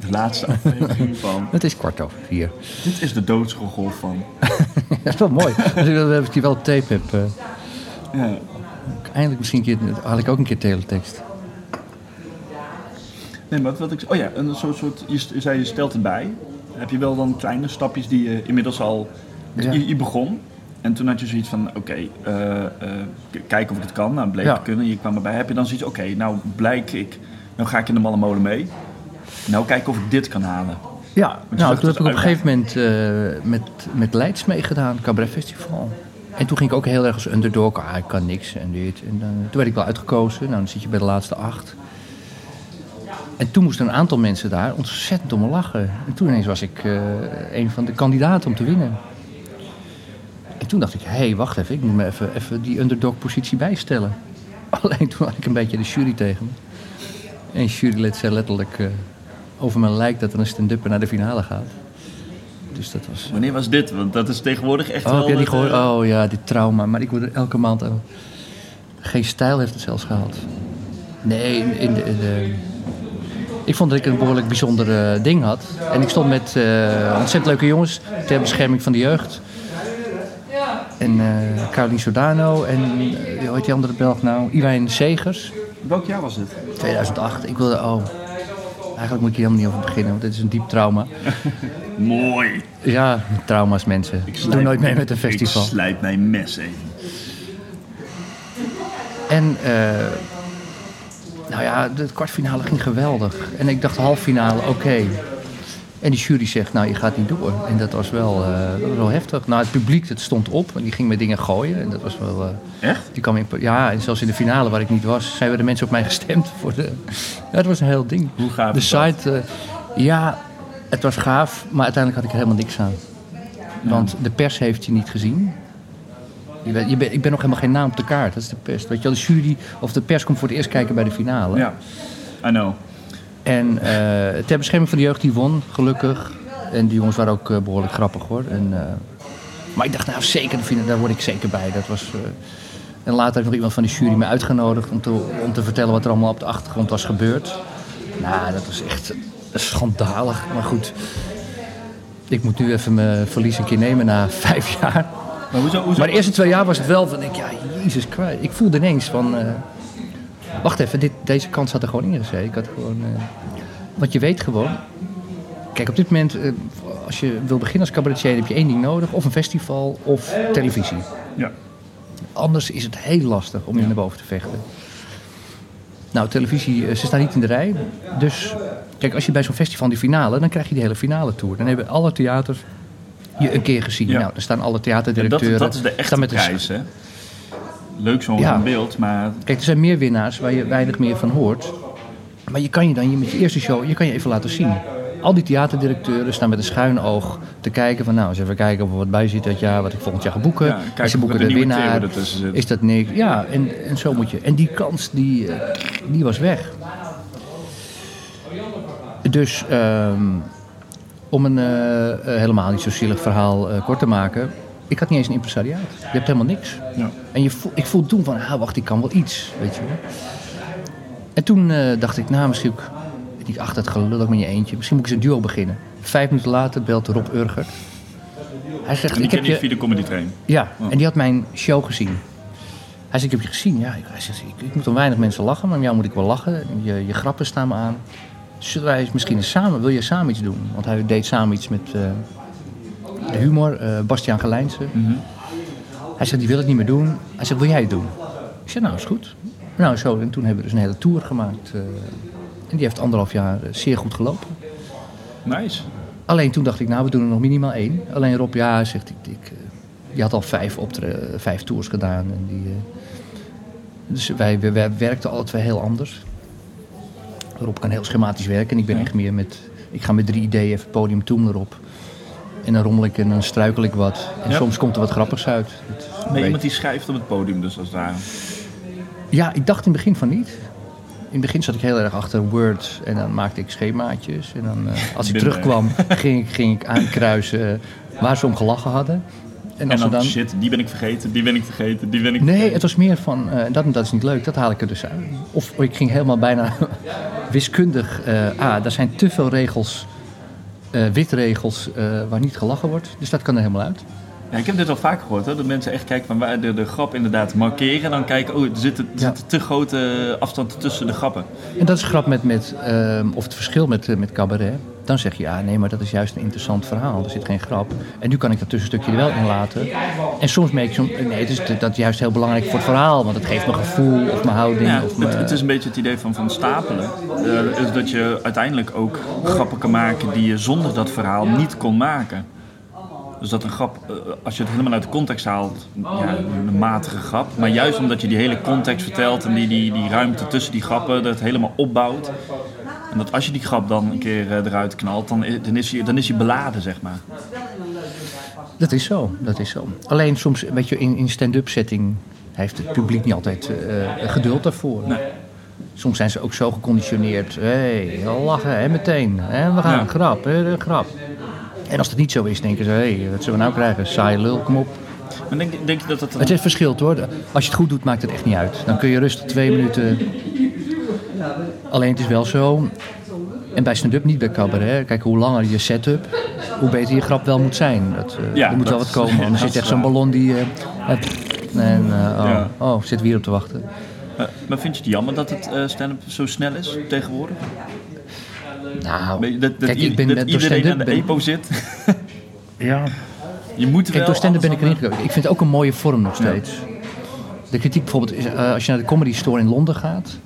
De laatste aflevering van... Het is kwart over vier. Dit is de doodsgegolf van... Dat is wel mooi. Als ik dat die wel tape heb. Ja. eindelijk misschien een keer, had ik ook een keer teletext. Nee, maar wat ik Oh ja, een soort, soort je, zei je stelt erbij. Heb je wel dan kleine stapjes die je inmiddels al... Ja. Je, je begon. En toen had je zoiets van, oké, eh, eh, k- kijken of ik het kan. Nou, bleek Ja. te kunnen. Je kwam erbij. Heb je dan zoiets, oké, nou blijk ik... Nou ga ik in de malle molen mee. Nou kijken of ik dit kan halen. Ja, nou, toen heb ik op een het gegeven moment eh, met, met Leids meegedaan, Cabaret Festival. En toen ging ik ook heel erg als underdog, ah, ik kan niks en dit. En dan, toen werd ik wel uitgekozen, nou, dan zit je bij de laatste acht. En toen moesten een aantal mensen daar ontzettend om me lachen. En toen ineens was ik eh, een van de kandidaten om te winnen. En toen dacht ik, hé, hey, wacht even, ik moet me even, even die underdog-positie bijstellen. Alleen toen had ik een beetje de jury tegen me. En jurylid zei letterlijk eh, over mijn lijk dat er een stand-upper naar de finale gaat. Dus dat was... Wanneer was dit? Want dat is tegenwoordig echt Oh, wel... heb jij die het, gehoord? eh, Oh ja, dit trauma. Maar ik word er elke maand aan... Geen stijl heeft het zelfs gehad. Nee, in, in de, in de- Ik vond dat ik een behoorlijk bijzonder eh, ding had. En ik stond met eh, ontzettend leuke jongens ter bescherming van de jeugd. En eh Caroline Sodano en hoe heet die andere Belg nou? Iwijn Segers. Welk jaar was dit? 2008. Ik wilde, oh, eigenlijk moet ik hier helemaal niet over beginnen, want dit is een diep trauma. Mooi. Ja, trauma's mensen. Ik doe nooit mee met een festival. Ik slijp mijn mes even. En, eh, nou ja, de kwartfinale ging geweldig. En ik dacht halffinale, oké. En die jury zegt, nou, je gaat niet door. En dat was wel, eh, dat was wel heftig. Nou, het publiek, het stond op en die ging met dingen gooien. En dat was wel... eh, Echt? die kwam in, ja, en zelfs in de finale waar ik niet was, zijn we de mensen op mij gestemd. Voor de, ja, het was een heel ding. Hoe gaaf De dat? site, eh, ja, het was gaaf, maar uiteindelijk had ik er helemaal niks aan. Want de pers heeft je niet gezien. Je bent, je bent- ik ben nog helemaal geen naam op de kaart, dat is de pers. Weet je de jury of de pers komt voor het eerst kijken bij de finale. Ja. I know. En eh, ter bescherming van de jeugd, die won, gelukkig. En die jongens waren ook eh, behoorlijk grappig hoor. En, eh, maar ik dacht, nou zeker, daar word ik zeker bij. Dat was, en later heeft nog iemand van de jury me uitgenodigd om te, om te vertellen wat er allemaal op de achtergrond was gebeurd. Nou, dat was echt schandalig. Maar goed, ik moet nu even mijn verlies een keer nemen na vijf jaar. Maar hoezo, hoezo? Maar de eerste twee jaar was het wel van, ik, ja, jezus kwijt. Ik voelde ineens van, eh, wacht even, dit, deze kans had er gewoon in gezeten. Ik had gewoon, eh, want je weet gewoon, kijk op dit moment, eh, als je wil beginnen als cabaretier, heb je één ding nodig. Of een festival of televisie. Ja. Anders is het heel lastig om je naar boven te vechten. Nou, televisie, ze staan niet in de rij. Dus, kijk, als je bij zo'n festival die finale, dan krijg je die hele finale tour. Dan hebben alle theaters je een keer gezien. Ja. Nou, dan staan alle dat, theaterdirecteuren. dat is de echte met prijs, hè? Leuk zo'n Ja. beeld, maar Kijk, er zijn meer winnaars waar je weinig meer van hoort. Maar je kan je dan je met je eerste show, je kan je even laten zien. Al die theaterdirecteuren staan met een schuin oog te kijken van... nou, eens even kijken of er wat bij zit dat jaar, wat ik volgend jaar ga boeken. Ja, en ze of boeken er de winnaar. Is dat niks? Ja, en, en zo moet je. En die kans, die, eh, die was weg. Dus ehm, om een eh, eh, helemaal niet zo zielig verhaal eh, kort te maken... Ik had niet eens een impresariaat. Je hebt helemaal niks. ja. En je voel, ik voel toen van, ah, wacht, ik kan wel iets, weet je wel. En toen dacht ik, nou, misschien ook, niet achter het gelul ook met je eentje. Misschien moet ik eens een duo beginnen. Vijf minuten later belt Rob Urger. Hij zegt, En ik heb je via de comedy train. Ja, Oh. en die had mijn show gezien. Hij zegt, ik heb je gezien. Ja, ik, hij zegt, ik, ik moet om weinig mensen lachen, maar met jou moet ik wel lachen. Je, je grappen staan me aan. Zullen wij misschien eens samen, wil je samen iets doen? Want hij deed samen iets met eh, de humor, eh Bastiaan Gelijnse. Hij zegt, die wil het niet meer doen. Hij zegt, wil jij het doen? Ik zeg, nou, is goed. Nou, zo. En toen hebben we dus een hele tour gemaakt. eh, En die heeft anderhalf jaar zeer goed gelopen. Nice. Alleen toen dacht ik, nou, we doen er nog minimaal één. Alleen Rob, ja, zegt ik, ik die had al vijf, vijf tours gedaan. En die, dus wij, wij, wij werkten alle twee heel anders. Rob kan heel schematisch werken. En ik ben Ja. echt meer met... Ik ga met drie ideeën even het podium toen erop. En dan rommel ik en dan struikel ik wat. En Ja. soms komt er wat grappigs uit. Weet- je iemand die schrijft op het podium, dus als het ware? Ja, ik dacht in het begin van niet. In het begin zat ik heel erg achter Word en dan maakte ik schemaatjes. En dan, eh, als ik terugkwam, ging, ik- ging ik aankruisen waar ze om gelachen hadden. En dan, shit, die ben ik vergeten, die ben ik vergeten, die ben ik Nee, vergeten. het was meer van, eh, dat, dat is niet leuk, dat haal ik er dus uit. Of ik ging helemaal bijna wiskundig, eh ah, er zijn te veel regels, eh, witregels, waar niet gelachen wordt. Dus dat kan er helemaal uit. Ja, ik heb dit al vaker gehoord, hè, dat mensen echt kijken van waar de, de grap inderdaad markeren. En dan kijken, oh, er zit, er Ja. zit een te grote afstand tussen de grappen. En dat is grap met, met ehm, of het verschil met, eh, met cabaret. Dan zeg je, ja, nee, maar dat is juist een interessant verhaal. Er zit geen grap. En nu kan ik dat tussenstukje er wel in laten. En soms merk ik, zo, nee, het is dat is juist heel belangrijk voor het verhaal. Want het geeft me gevoel of mijn houding. Ja, of het, mijn- het is een beetje het idee van, van stapelen. Is dat je uiteindelijk ook grappen kan maken die je zonder dat verhaal niet kon maken. Dus dat een grap, eh, als je het helemaal uit de context haalt, ja, een matige grap. Maar juist omdat je die hele context vertelt en die, die, die ruimte tussen die grappen, dat helemaal opbouwt. En dat als je die grap dan een keer eh, eruit knalt, dan, dan, is hij, dan is hij beladen, zeg maar. Dat is zo, dat is zo. Alleen soms, weet je, in, in stand-up setting heeft het publiek niet altijd eh, geduld daarvoor. Nee. Soms zijn ze ook zo geconditioneerd. Hé, hey, lachen, hè, meteen. Hè, we gaan, Ja. grap, hè, grap. En als het niet zo is, denken ze, hé, hey, wat zullen we nou krijgen? Saai lul, kom op. Maar denk, denk je dat dat... Het is verschilt hoor. Als je het goed doet, maakt het echt niet uit. Dan kun je rustig twee minuten. Alleen het is wel zo. En bij stand-up niet bij cabaret. Kijk, hoe langer je setup, hoe beter je grap wel moet zijn. Dat, eh, Ja, er moet wel dat wat komen. Anders dat zit echt zo'n ballon die. eh, en, eh, oh, Ja. oh, zit weer op te wachten. Maar vind je het jammer dat het stand-up zo snel is tegenwoordig? Nou, Dat, dat, kijk, ik ben dat iedereen aan de EPO zit. Ja. Je moet Kijk, wel door stand-up ben ik erin gekomen. Ik vind het ook een mooie vorm nog steeds. De kritiek bijvoorbeeld is, eh, als je naar de Comedy Store in Londen gaat,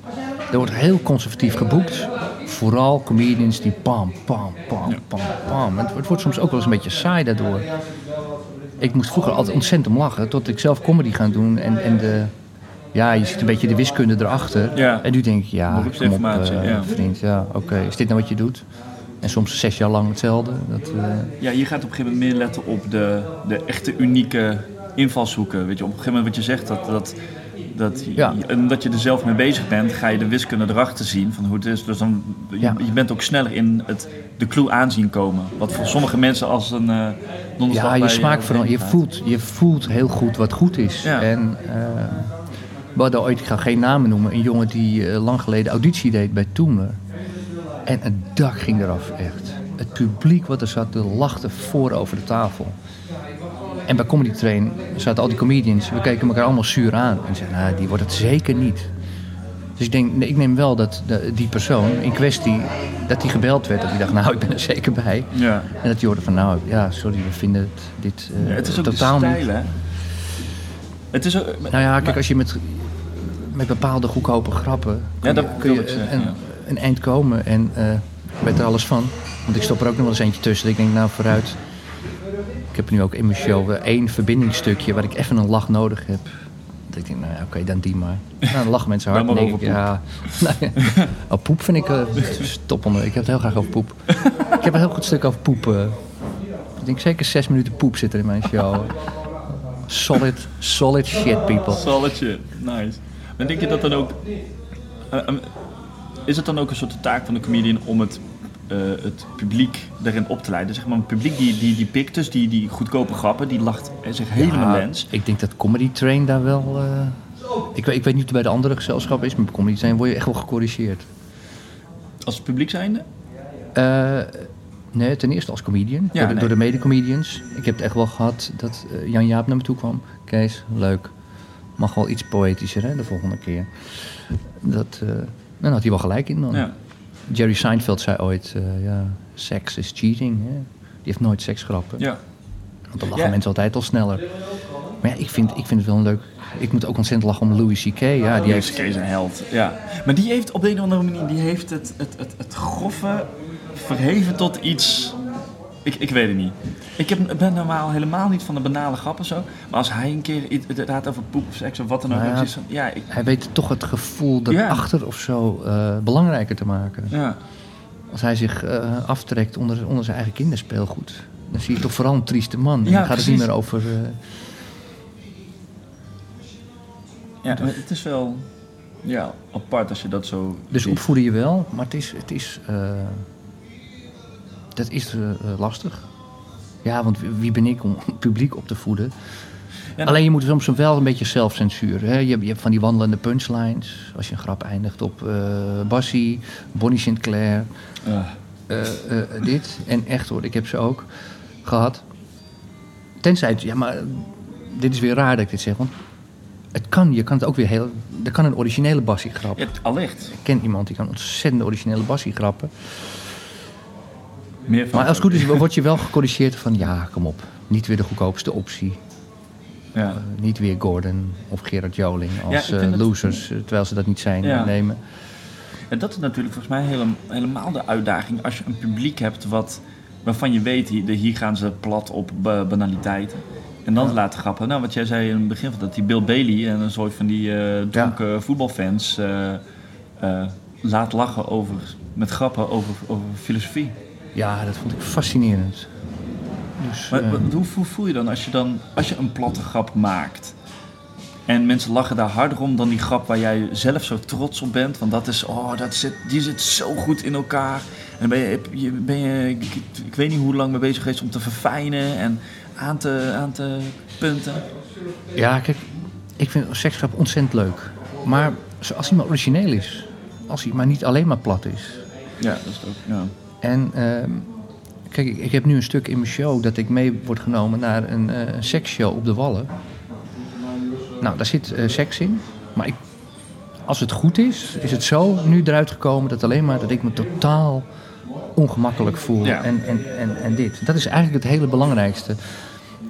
er wordt heel conservatief geboekt. Vooral comedians die pam, pam, pam, pam, pam. Het, het wordt soms ook wel eens een beetje saai daardoor. Ik moest vroeger altijd ontzettend om lachen, tot ik zelf comedy gaan doen. En, en de, ja, je ziet een beetje de wiskunde erachter. Ja. En nu denk ik, ja, kom op, eh, ja. vriend, ja, oké. Is dit nou wat je doet? En soms zes jaar lang hetzelfde. Dat, eh, Ja, je gaat op een gegeven moment meer letten op de, de echte unieke invalshoeken. Weet je, op een gegeven moment wat je zegt, dat, dat, dat, Ja. je, en dat je er zelf mee bezig bent, ga je de wiskunde erachter zien van hoe het is. Dus dan, je, Ja. je bent ook sneller in het, de clue aanzien komen. Wat voor sommige mensen als een donderslag Ja, je smaak vooral. Je voelt, je voelt heel goed wat goed is. Ja. En we hadden ooit, ik ga geen namen noemen, een jongen die eh, lang geleden auditie deed bij Toemer. En het dak ging eraf, echt. Het publiek wat er zat, de lachte voor over de tafel. En bij Comedy Train zaten al die comedians, we keken elkaar allemaal zuur aan. En zeiden, nou, die wordt het zeker niet. Dus ik denk, nee, ik neem wel dat de- die persoon in kwestie, dat die gebeld werd. Dat hij dacht, nou, ik ben er zeker bij. Ja. En dat je hoorde van, nou ja, sorry, we vinden het, dit eh, Ja, het is ook totaal niet. stijl, hè? Het is ook, Nou ja, kijk, als je met, met bepaalde goedkope grappen kun Ja, dat je, kun je ik zeggen, een, ja. een eind komen en eh weet er alles van. Want ik stop er ook nog wel eens eentje tussen. Ik denk, nou vooruit. Ik heb nu ook in mijn show eh, één verbindingsstukje waar ik even een lach nodig heb. Dat ik denk, nou ja, oké, dan die maar. Nou, dan lachen mensen hard. Dan denk ik, ja. Nou ja. Oh, poep vind ik uh, top onder. Ik heb het heel graag over poep. ik heb een heel goed stuk over poep. eh. ik denk zeker zes minuten poep zit er in mijn show. Solid, solid shit, people. Solid shit, nice. Maar denk je dat dan ook... eh, eh, is het dan ook een soort taak van de comedian om het, eh, het publiek erin op te leiden? Zeg maar, een publiek die, die, die pikt dus, die, die goedkope grappen, die lacht zich helemaal Ja, lens. Ik denk dat Comedy Train daar wel... eh, ik, weet, ik weet niet hoe het bij de andere gezelschappen is, maar bij Comedy Train word je echt wel gecorrigeerd. Als publiek zijnde? Eh, nee, ten eerste als comedian, Ja, door, nee. door de medecomedians. Ik heb het echt wel gehad dat Jan Jaap naar me toe kwam. Kees, leuk. Mag wel iets poëtischer, hè, de volgende keer. Dat, eh dan had hij wel gelijk in dan. Ja. Jerry Seinfeld zei ooit, eh, ja, seks is cheating. Hè? Die heeft nooit seksgrappen. ja. Want dan lachen Ja. mensen altijd al sneller. Maar ja, ik vind, ik vind het wel een leuk Ik moet ook ontzettend lachen om Louis C.K. Ja, die heeft... C.K. is een held. Ja. Maar die heeft op de een of andere manier die heeft het, het, het, het grove verheven tot iets. Ik, ik weet het niet. Ik heb, ben normaal helemaal niet van de banale grappen zo. Maar als hij een keer gaat over poep of seks of wat dan ook. Nou ja. is ja, ik, Hij weet toch het gevoel Ja. daarachter of zo eh, belangrijker te maken. ja. Als hij zich eh, aftrekt onder, onder zijn eigen kinderspeelgoed. Dan zie je toch vooral een trieste man. Ja, dan gaat het niet meer over... eh, ja, maar het is wel ja, apart als je dat zo. Dus opvoeden je wel, maar het is, het is, dat is lastig. Ja, want wie- ben ik om het publiek op te voeden? Ja, Alleen je moet soms wel een beetje zelfcensuur. Hè? Je, hebt- je hebt van die wandelende punchlines. Als je een grap eindigt op eh Bassie, Bonnie Sinclair, eh, dit. En echt hoor, ik heb ze ook gehad. Tenzij het, ja maar dit is weer raar dat ik dit zeg. Want het kan, je kan het ook weer heel, er kan een originele Bassie grap. Ja, allicht. Ik ken iemand die kan ontzettend originele bassie grappen. Meer van Maar als het goed is, word je wel gecorrigeerd van... ja, kom op, niet weer de goedkoopste optie. Ja. Eh, niet weer Gordon of Gerard Joling als Ja, eh, het- losers... eh, terwijl ze dat niet zijn, Ja. nemen. En dat is natuurlijk volgens mij hele- helemaal de uitdaging als je een publiek hebt wat, waarvan je weet, hier, hier gaan ze plat op ba- banaliteiten. En dan laten grappen. Nou, wat jij zei in het begin van dat die Bill Bailey en een soort van die eh dronken voetbalfans laat lachen over, met grappen over, over filosofie. Ja, dat vond ik fascinerend. Dus, Maar eh, hoe, hoe voel je dan als je dan als je een platte grap maakt? En mensen lachen daar harder om dan die grap waar jij zelf zo trots op bent. Want dat is, oh, dat zit, die zit zo goed in elkaar. En dan ben je, ben je ik, weet niet hoe lang mee bezig geweest om te verfijnen en aan te, aan te punten. ja, kijk, ik vind seksgrap ontzettend leuk. Maar als hij maar origineel is. Als hij maar niet alleen maar plat is. Ja, dat is ook. Ja. En ehm, kijk, ik, ik heb nu een stuk in mijn show dat ik mee word genomen naar een eh, seksshow op de Wallen. Nou, daar zit eh, seks in. Maar ik, als het goed is, is het zo nu eruit gekomen dat alleen maar dat ik me totaal ongemakkelijk voel. Ja. En, en, en, en dit. Dat is eigenlijk het hele belangrijkste.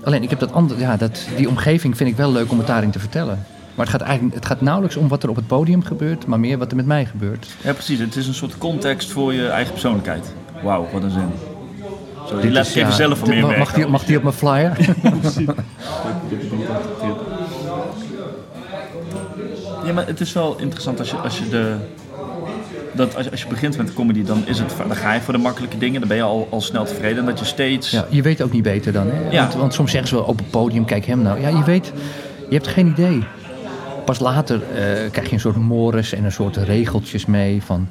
Alleen ik heb dat andere, ja, dat, die omgeving vind ik wel leuk om het daarin te vertellen. Maar het gaat, eigenlijk, het gaat nauwelijks om wat er op het podium gebeurt, maar meer wat er met mij gebeurt. ja, precies. Het is een soort context voor je eigen persoonlijkheid. Wauw, wat een zin. Die laat ik even zelf van dit- meer mag, die, mag die op mijn flyer? Ja, maar het is wel interessant als je, als je de. Dat als, je- als je begint met comedy, dan, is het, dan ga je voor de makkelijke dingen. Dan ben je al, al snel tevreden. En dat je steeds. Ja, je weet ook niet beter dan. Hè? Ja. Want, want soms zeggen ze wel op het podium, kijk hem nou. Ja, je weet, je hebt geen idee. Pas later eh, krijg je een soort mores en een soort regeltjes mee. Van,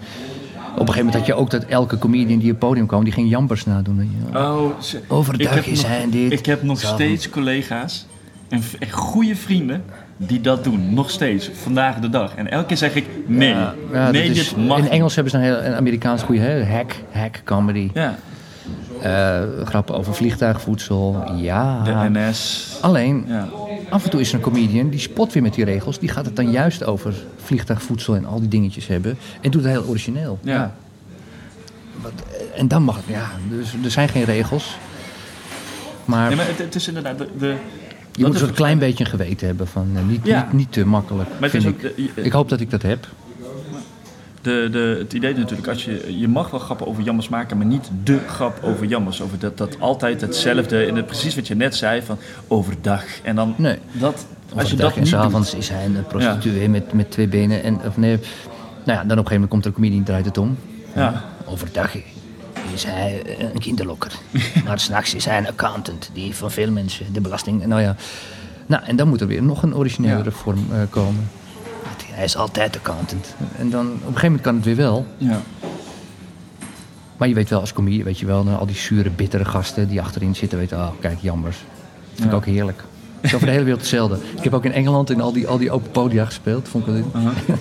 een gegeven moment had je ook dat elke comedian die op het podium kwam, die ging jambers nadoen. wel. Oh, ze- Overdag is hij dit. Ik heb nog steeds collega's en goede vrienden die dat doen. Nog steeds, vandaag de dag. En elke keer zeg ik: nee, Ja, ja, nee, dat is- dit mag. In. Engels hebben ze een, heel, een Amerikaans goede hè? hack, hack comedy. Ja, Eh, grappen over vliegtuigvoedsel. Ja. de NS. Alleen, Ja. Af en toe is er een comedian die spot weer met die regels. Die gaat het dan juist over vliegtuigvoedsel en al die dingetjes hebben. En doet het heel origineel. Ja. Wat, eh, en dan mag het, ja. Dus er zijn geen regels. Maar, Nee, maar het, het is inderdaad. De, de, je moet een klein beetje een geweten hebben van eh, niet, Ja. niet, niet te makkelijk. Maar het is ook ik hoop dat ik dat heb. De, de, het idee is natuurlijk, als je, je mag wel grappen over jammers maken, maar niet de grap over jammers. Over dat, dat altijd hetzelfde, en het, precies wat je net zei, van overdag. En dan Nee. dat, als je dat en niet doet, is hij een prostituee met, met twee benen. En, of nee, nou ja, dan op een gegeven moment komt er een comedian draait het om. Ja. Overdag is hij een kinderlokker. maar s'nachts is hij een accountant die van veel mensen de belasting. Nou ja. Nou, en dan moet er weer nog een originele Ja. vorm eh, komen. Hij is altijd accountant. En dan op een gegeven moment kan het weer wel. Ja. Maar je weet wel, als comedian weet je wel, nou, al die zure, bittere gasten die achterin zitten, weten, oh kijk, jammers. Dat vind ik Ja. ook heerlijk. Het is over de hele wereld hetzelfde. Ik heb ook in Engeland in al die, al die open podia gespeeld. Vond ik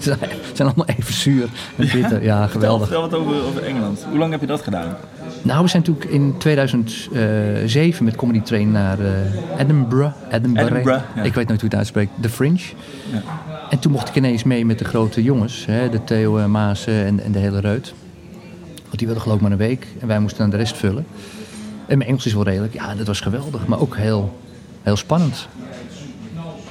zijn- het zijn allemaal even zuur en bitter. Ja, geweldig. vertel wat over, over Engeland. Hoe lang heb je dat gedaan? Nou, we zijn natuurlijk in 2007 met Comedy Train naar eh, Edinburgh. Edinburgh. Edinburgh, ja. Ik weet nooit hoe je het uitspreekt. The Fringe. Ja. En toen mocht ik ineens mee met de grote jongens. Hè, de Theo eh, Maas en, en de hele reut. Want die wilden geloof ik maar een week. En wij moesten dan de rest vullen. En mijn Engels is wel redelijk. Ja, dat was geweldig. Maar ook heel, heel spannend.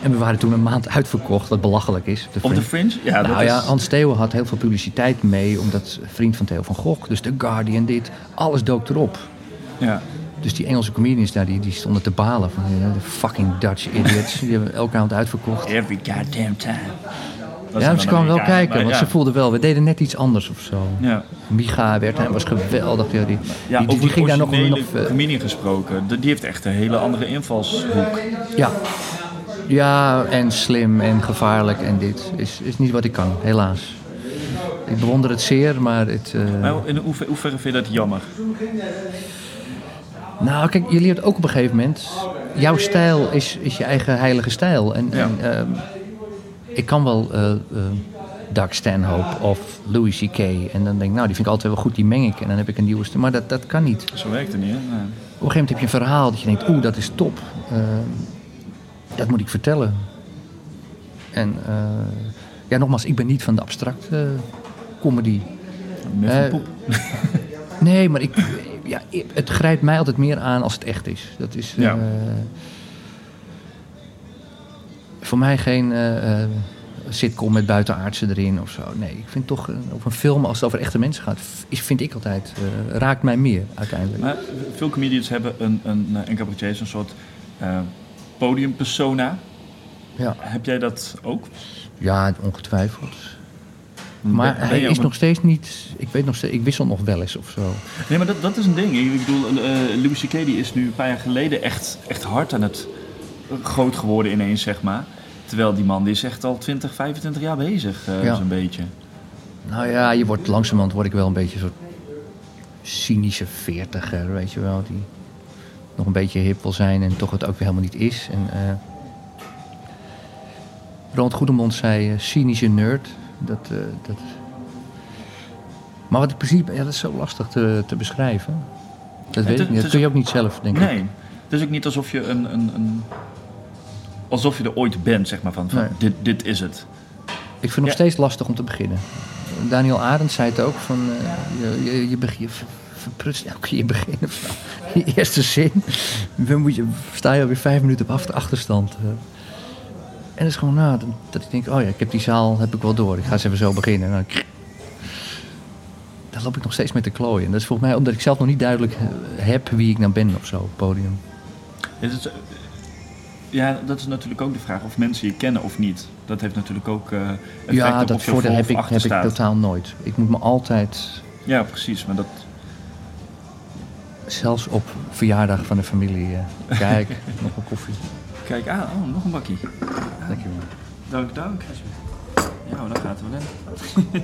En we waren toen een maand uitverkocht, wat belachelijk is. De Op de Fringe. Ja, nou dat ja, is... Hans Theo had heel veel publiciteit mee, omdat vriend van Theo van Gogh, dus The Guardian, dit, alles dook erop. Ja. Dus die Engelse comedians daar, die, die stonden te balen van de fucking Dutch idiots. Die hebben elke avond uitverkocht. Every goddamn time. Dat Ja, ze kwamen wel kijken, maar want ja. ze voelden wel, we deden net iets anders of zo. Ja, Micha werd, hij was geweldig. Ja, die, ja die, ging daar nog, nog eh, comedian gesproken. Die heeft echt een hele andere invalshoek. ja. ja, en slim en gevaarlijk en dit is, is niet wat ik kan, helaas. Ik bewonder het zeer, maar het... eh, Maar in vind je dat jammer? Nou, kijk, je leert ook op een gegeven moment. Jouw stijl is, is je eigen heilige stijl. En, Ja. en ehm, ik kan wel eh Doug Stanhope of Louis C.K. En dan denk ik, nou, die vind ik altijd wel goed, die meng ik. En dan heb ik een nieuwe stijl. Maar dat, dat kan niet. Zo werkt het niet, hè? Nee. Op een gegeven moment heb je een verhaal dat je denkt, oeh, dat is top. Ehm, dat moet ik vertellen. En eh, ja, nogmaals, ik ben niet van de abstracte comedy. Poep. Nee, maar ik, ja, het grijpt mij altijd meer aan als het echt is. Dat is Ja. eh, voor mij geen eh, eh, sitcom met buitenaardse erin of zo. Nee, ik vind toch op een film, als het over echte mensen gaat, is, vind ik altijd, raakt mij meer uiteindelijk. Maar veel comedians hebben een, een, en cabaretiers een soort podiumpersona. Ja, Heb jij dat ook? ja ongetwijfeld. Ben- Maar ben hij is nog steeds niet, ik weet nog steeds, ik wissel nog wel eens of zo. Nee, maar dat, dat is een ding. Ik bedoel, eh Louis C.K. die is nu een paar jaar geleden echt, echt hard aan het groot geworden ineens, zeg maar. Terwijl die man die is echt al 20, 25 jaar bezig, eh Ja. zo'n beetje. Nou ja, je wordt langzamerhand word ik wel een beetje soort cynische veertiger, weet je wel, die nog een beetje hip wil zijn en toch het ook weer helemaal niet is. En, eh Ronald Goedemond zei eh, cynische nerd. Dat, eh, dat... Maar wat in principe, ja, dat is zo lastig te, te beschrijven. Dat weet het- ik niet. het Dat kun je ook niet zelf, denk ik. Nee, het is ook niet alsof je een... een, een alsof je er ooit bent, zeg maar, van, van Nee. dit, dit is het. Ik vind het nog steeds lastig om te beginnen. Daniel Arendt zei het ook, van, eh, je, je, je, beg- je ver- verprutst elke keer je begin of zo. Je eerste zin, dan moet je, sta je alweer vijf minuten op achter- achterstand. En dat is gewoon, nou, dat ik denk, oh ja, ik heb die zaal, heb ik wel door. Ik ga eens even zo beginnen. En dan, daar loop ik nog steeds mee te klooien. En dat is volgens mij omdat ik zelf nog niet duidelijk heb wie ik nou ben op zo'n podium. Is het, ja, dat is natuurlijk ook de vraag of mensen je kennen of niet. Dat heeft natuurlijk ook effect Ja, dat voordeel voor heb ik, heb ik totaal nooit. Ik moet me altijd Ja, precies. Maar dat, Zelfs op verjaardag van de familie. eh, kijk, nog een koffie. Kijk, ah, oh, nog een bakkie. Dankjewel. Dank, dank. Ja, maar dan gaat het wel in.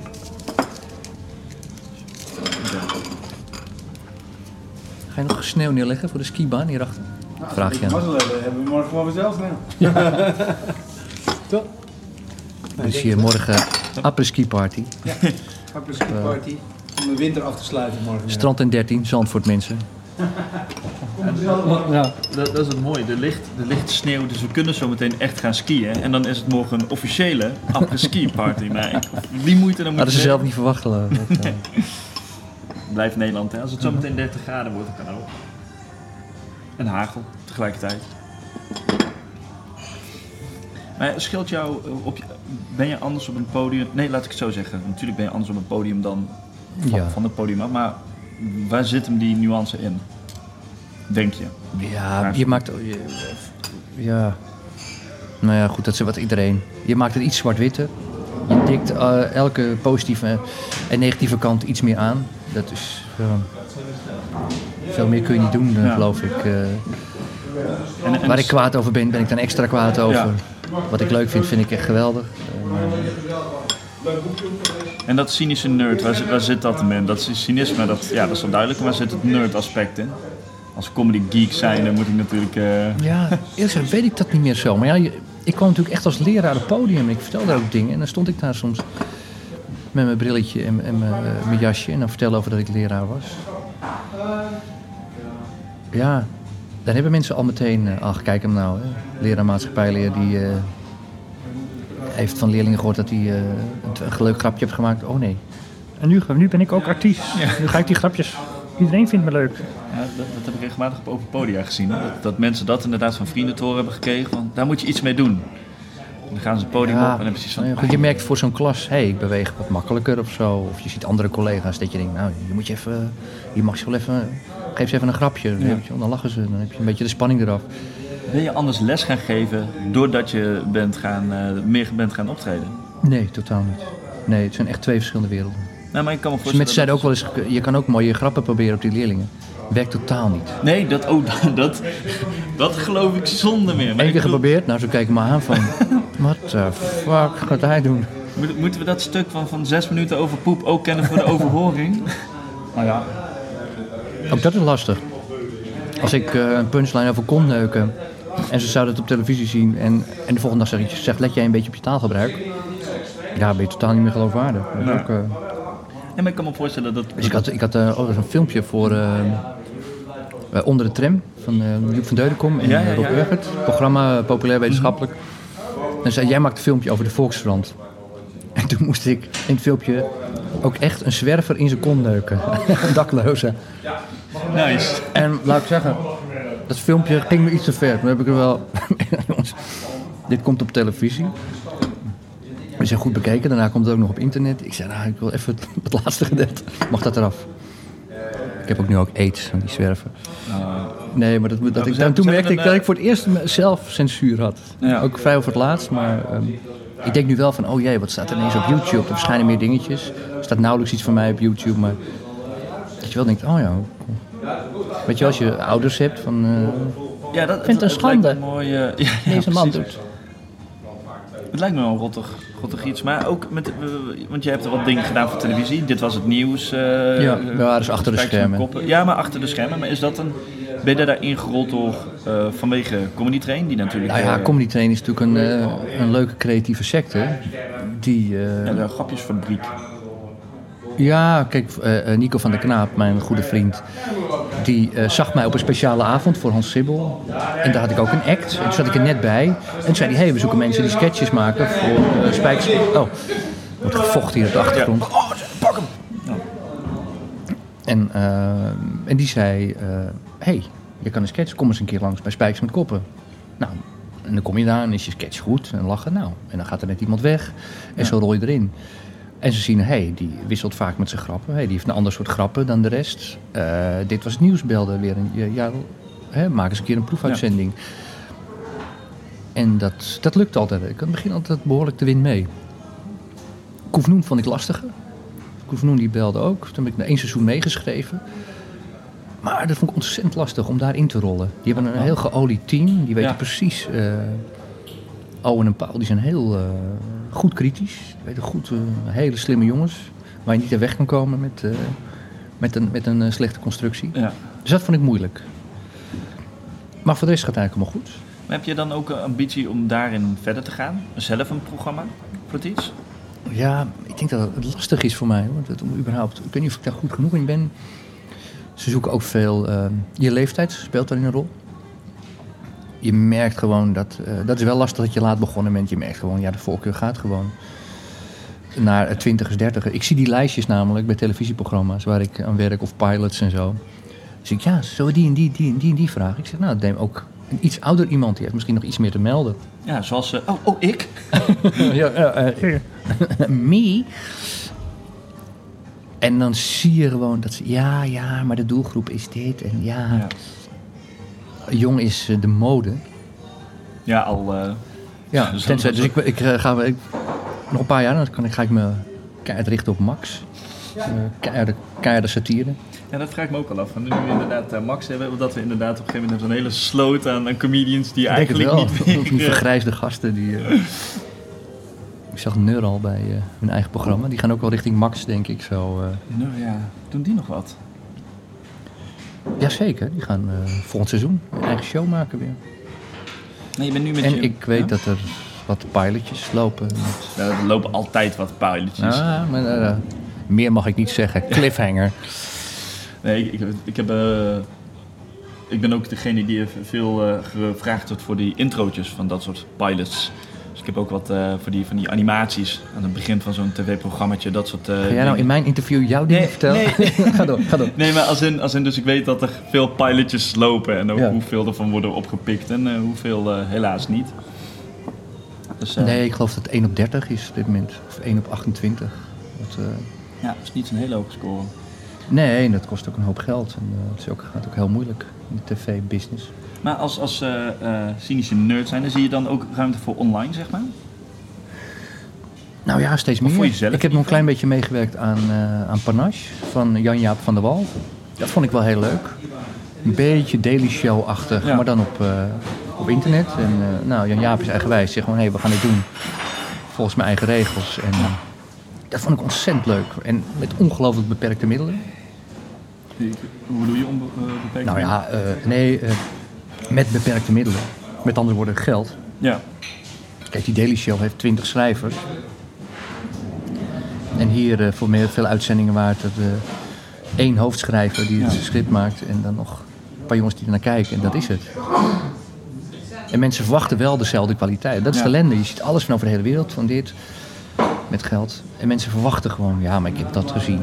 Ga je nog sneeuw neerleggen voor de skibaan hierachter? Vraag je aan. Hebben, hebben we morgen gewoon vanzelf nou. Toch? Dus hier morgen après-ski party. Apres party. Om de winter af te sluiten morgen. Strand en 13, Zandvoort mensen. Ja, dat, dat is het mooie. Er ligt, er ligt sneeuw, dus we kunnen zo meteen echt gaan skiën. En dan is het morgen een officiële après-ski party. Maar die moeite dan moet Hadden ze zelf niet verwacht geloof ik. Dat, eh, Blijft Nederland, hè. Als het zo meteen 30 graden wordt, dan kan ook. En hagel tegelijkertijd. Maar scheelt jou eh, op je, ben je anders op een podium? Nee, laat ik het zo zeggen. Natuurlijk ben je anders op een podium dan van, Ja. van het podium af. Maar waar zit hem die nuance in? Denk je? Ja, je maakt... je- Ja. Nou ja, goed, dat is wat iedereen... Je maakt het iets zwart-witter. Je dikt eh, elke positieve en negatieve kant iets meer aan. Dat is... ja, veel meer kun je niet doen, eh, Ja. geloof ik. eh. En, en Waar ik kwaad over ben, ben ik dan extra kwaad over. Ja. Wat ik leuk vind, vind ik echt geweldig. En dat cynische nerd, waar, zit- zit dat in? Dat is cynisme, dat, ja, dat is wel duidelijk. Maar waar zit het nerd aspect in? Als comedy geek zijn, dan moet ik natuurlijk... eh, Ja, eerlijk weet ik dat niet meer zo. Maar ja, ik kwam natuurlijk echt als leraar op het podium. Ik vertelde ook dingen. En dan stond ik daar soms met mijn brilletje en, en mijn, eh, jasje. En dan vertelde over dat ik leraar was. Ja, dan hebben mensen al meteen... eh, ach, kijk hem nou. Hè. Leraar maatschappijleer die... heeft van leerlingen gehoord dat hij eh, een, een leuk grapje heeft gemaakt. Oh nee. En nu, nu ben ik ook artiest. Nu ga ik die grapjes... Iedereen vindt me leuk. Ja, dat, dat heb ik regelmatig op open podia gezien. Hè? Dat, dat mensen dat inderdaad van vrienden te horen hebben gekregen. Van, daar moet je iets mee doen. Dan gaan ze het podium Ja, op en dan precies van... goed, je merkt voor zo'n klas, hé, hey, ik beweeg wat makkelijker of zo. Of je ziet andere collega's dat je denkt, nou, je moet je even, je mag je wel even, geef ze even een grapje. weet je dan lachen ze, dan heb je een beetje de spanning eraf. Ben je anders les gaan geven doordat je bent gaan, eh, meer bent gaan optreden? Nee, totaal niet. Nee, het zijn echt twee verschillende werelden. Nou, maar ik kan me Dus voorstellen... mensen zeiden ook wel eens, je kan ook mooie grappen proberen op die leerlingen. Werkt totaal niet. Nee, dat, oh, dat, dat geloof ik zonder meer. Maar Eén ik keer bedoel, geprobeerd, nou ze kijken me aan van, what the fuck gaat hij doen? moet- Moeten we dat stuk van, van zes minuten over poep ook kennen voor de overhoring? Nou ja. Ook dat is lastig. Als ik eh, een punchline over kon neuken en ze zouden het op televisie zien en, en de volgende dag zeg ik, zeg, let jij een beetje op je taalgebruik. Ja, ben je totaal niet meer geloofwaardig. Nee. ook, eh, Ja, maar ik kan me voorstellen dat... dus ik had, ik had eh, oh, er een filmpje voor eh, Onder de Tram van eh Joep van Deudekom en Ja, ja, Rob. Urgert. Programma, populair wetenschappelijk. En zei, jij maakt een filmpje over de Volkskrant. En toen moest ik in het filmpje ook echt een zwerver in zijn kont neuken. een dakloze. Nice. En laat ik zeggen, dat filmpje ging me iets te ver. Toen heb ik er wel... Dit komt op televisie. We zijn goed bekeken, daarna komt het ook nog op internet. Ik zei, nou, ik wil even het, het laatste gedeelte. Mag dat eraf? Ik heb ook nu ook aids van die zwerven. Nee, maar dat, dat we ik, zijn- toen merkte ik dat ik voor het eerst zelf censuur had. Ja. Ook vrij over het laatst, maar ehm, ik denk nu wel van, oh jee, wat staat er ineens op YouTube? Er verschijnen meer dingetjes. Er staat nauwelijks iets van mij op YouTube, maar dat je wel denkt, oh ja. Weet je, als je ouders hebt van, eh, Ja, dat, vind het een schande. een mooi, eh, ja, ja, deze man doet. Het lijkt me wel een rottig, rottig iets. Maar ook met... eh, want je hebt er wat dingen gedaan voor televisie. Dit was het nieuws. eh, Ja, eh, ja, dus achter de schermen. koppen. Ja, maar achter de schermen. Maar is dat een... Ben je daar ingerold door eh, vanwege Comedy Train? Die natuurlijk... Nou ja, eh, Comedy Train is natuurlijk een, eh, een leuke creatieve secte. Die, eh, ja, de grapjesfabriek. Ja, kijk, eh, eh, Nico van der Knaap, mijn goede vriend, die eh, zag mij op een speciale avond voor Hans Sibbel. En daar had ik ook een act. En toen zat ik er net bij. En toen zei hij, hey, we zoeken mensen die sketches maken voor uh, Spijkers. Oh, er wordt gevochten hier op de achtergrond. Oh, pak hem! En, eh, en die zei, eh hey, je kan een sketch, kom eens een keer langs bij Spijkers met Koppen. Nou, en dan kom je daar en is je sketch goed en lachen. Nou, en dan gaat er net iemand weg en zo rol je erin. En ze zien, hey, die wisselt vaak met zijn grappen. Hey, die heeft een ander soort grappen dan de rest. Eh, dit was nieuwsbelden weer. Een, ja, hè, maak eens een keer een proefuitzending. En dat, dat lukt altijd. Ik het begin altijd behoorlijk de wind mee. Koefnoen vond ik lastiger. Koefnoen die belde ook. Toen heb ik na één seizoen meegeschreven. Maar dat vond ik ontzettend lastig om daarin te rollen. Die hebben een heel geolied team. Die weten Ja. precies... eh Owen en Paul die zijn heel eh, goed kritisch. Weten goed, eh, hele slimme jongens. Waar je niet er weg kan komen met, eh, met een, met een slechte constructie. Ja. Dus dat vond ik moeilijk. Maar voor de rest gaat het eigenlijk allemaal goed. Maar heb je dan ook een ambitie om daarin verder te gaan? Zelf een programma voor het iets? Ja, ik denk dat het lastig is voor mij. Hoor. Dat, om überhaupt, ik weet niet of ik daar goed genoeg in ben. Ze zoeken ook veel... je leeftijd speelt daarin een rol. Je merkt gewoon dat... eh, dat is wel lastig dat je laat begonnen bent. Je merkt gewoon, ja, de voorkeur gaat gewoon naar twintigers, dertigers. Ik zie die lijstjes namelijk bij televisieprogramma's waar ik aan werk of pilots en zo. Dus ik, ja, zo die en die, die en die en die vraag. Ik zeg, nou, neem ook een iets ouder iemand. Die heeft misschien nog iets meer te melden. Ja, zoals... eh, oh, oh, ik? ja, eh, eh, me. En dan zie je gewoon dat ze, ja, ja, maar de doelgroep is dit. En ja, Ja, jong is eh, de mode. ja al... eh, Ja, tenzij, dus ik, ik eh, ga ik, nog een paar jaar, dan kan ik, ga ik me keihard richten op Max. Uh, keiharde, keiharde satire. Ja, dat vraag ik me ook al af. Van nu we inderdaad Max hebben, dat we inderdaad op een gegeven moment een hele sloot aan, aan comedians die Ik denk het eigenlijk wel. niet Die meer... eh, vergrijsde gasten. Die, eh, ik zag Neur al bij eh, hun eigen programma. Die gaan ook wel richting Max, denk ik. Zo, eh. Nou ja, doen die nog wat? Jazeker, die gaan eh, volgend seizoen hun eigen show maken weer. Nee, je bent nu met En je... ik weet Ja? dat er wat pilotjes lopen. Met... Er lopen altijd wat pilotjes. Ah, maar, eh, meer mag ik niet zeggen. Cliffhanger. Nee, ik, ik, ik heb... eh, ik ben ook degene die veel eh, gevraagd wordt voor die introotjes van dat soort pilots. Dus ik heb ook wat eh, voor die, van die animaties aan het begin van zo'n tv-programmaatje, dat soort eh, Ga jij nou in mijn interview jouw dingen Nee, vertellen? nee. ga door, ga door. Nee, maar als in, als in, dus ik weet dat er veel pilotjes lopen en ook Ja. hoeveel ervan worden opgepikt en eh, hoeveel helaas niet. Dus, Nee, ik geloof dat het 1 op 30 is op dit moment. Of 1 op 28. Dat, eh, Ja, dat is niet zo'n hele hoge score. nee, en dat kost ook een hoop geld. En het is ook, gaat ook heel moeilijk in de tv-business. Maar als, als eh, eh, cynische nerd zijn, dan zie je dan ook ruimte voor online, zeg maar? Nou ja, steeds meer. voor jezelf ik heb nog een klein beetje meegewerkt aan, eh, aan Panache van Jan-Jaap van der Wal. Dat vond ik wel heel leuk. Een beetje Daily Show-achtig, Ja. maar dan op, eh, op internet. En eh, nou, Jan-Jaap is eigenwijs. Zegt gewoon, hé, we gaan dit doen volgens mijn eigen regels. En dat vond ik ontzettend leuk. En met ongelooflijk beperkte middelen. Hoe bedoel je onbeperkt? Nou ja, eh, nee, eh, met beperkte middelen. Met andere woorden, geld. Ja, Kijk, die Daily Show heeft 20 schrijvers. En hier eh, voor meer, veel uitzendingen waard dat eh, één hoofdschrijver die het Ja. script maakt en dan nog een paar jongens die ernaar kijken en dat is het. En mensen verwachten wel dezelfde kwaliteit. Dat is Ja. de ellende. Je ziet alles van over de hele wereld van dit met geld. En mensen verwachten gewoon, ja, maar ik heb dat gezien.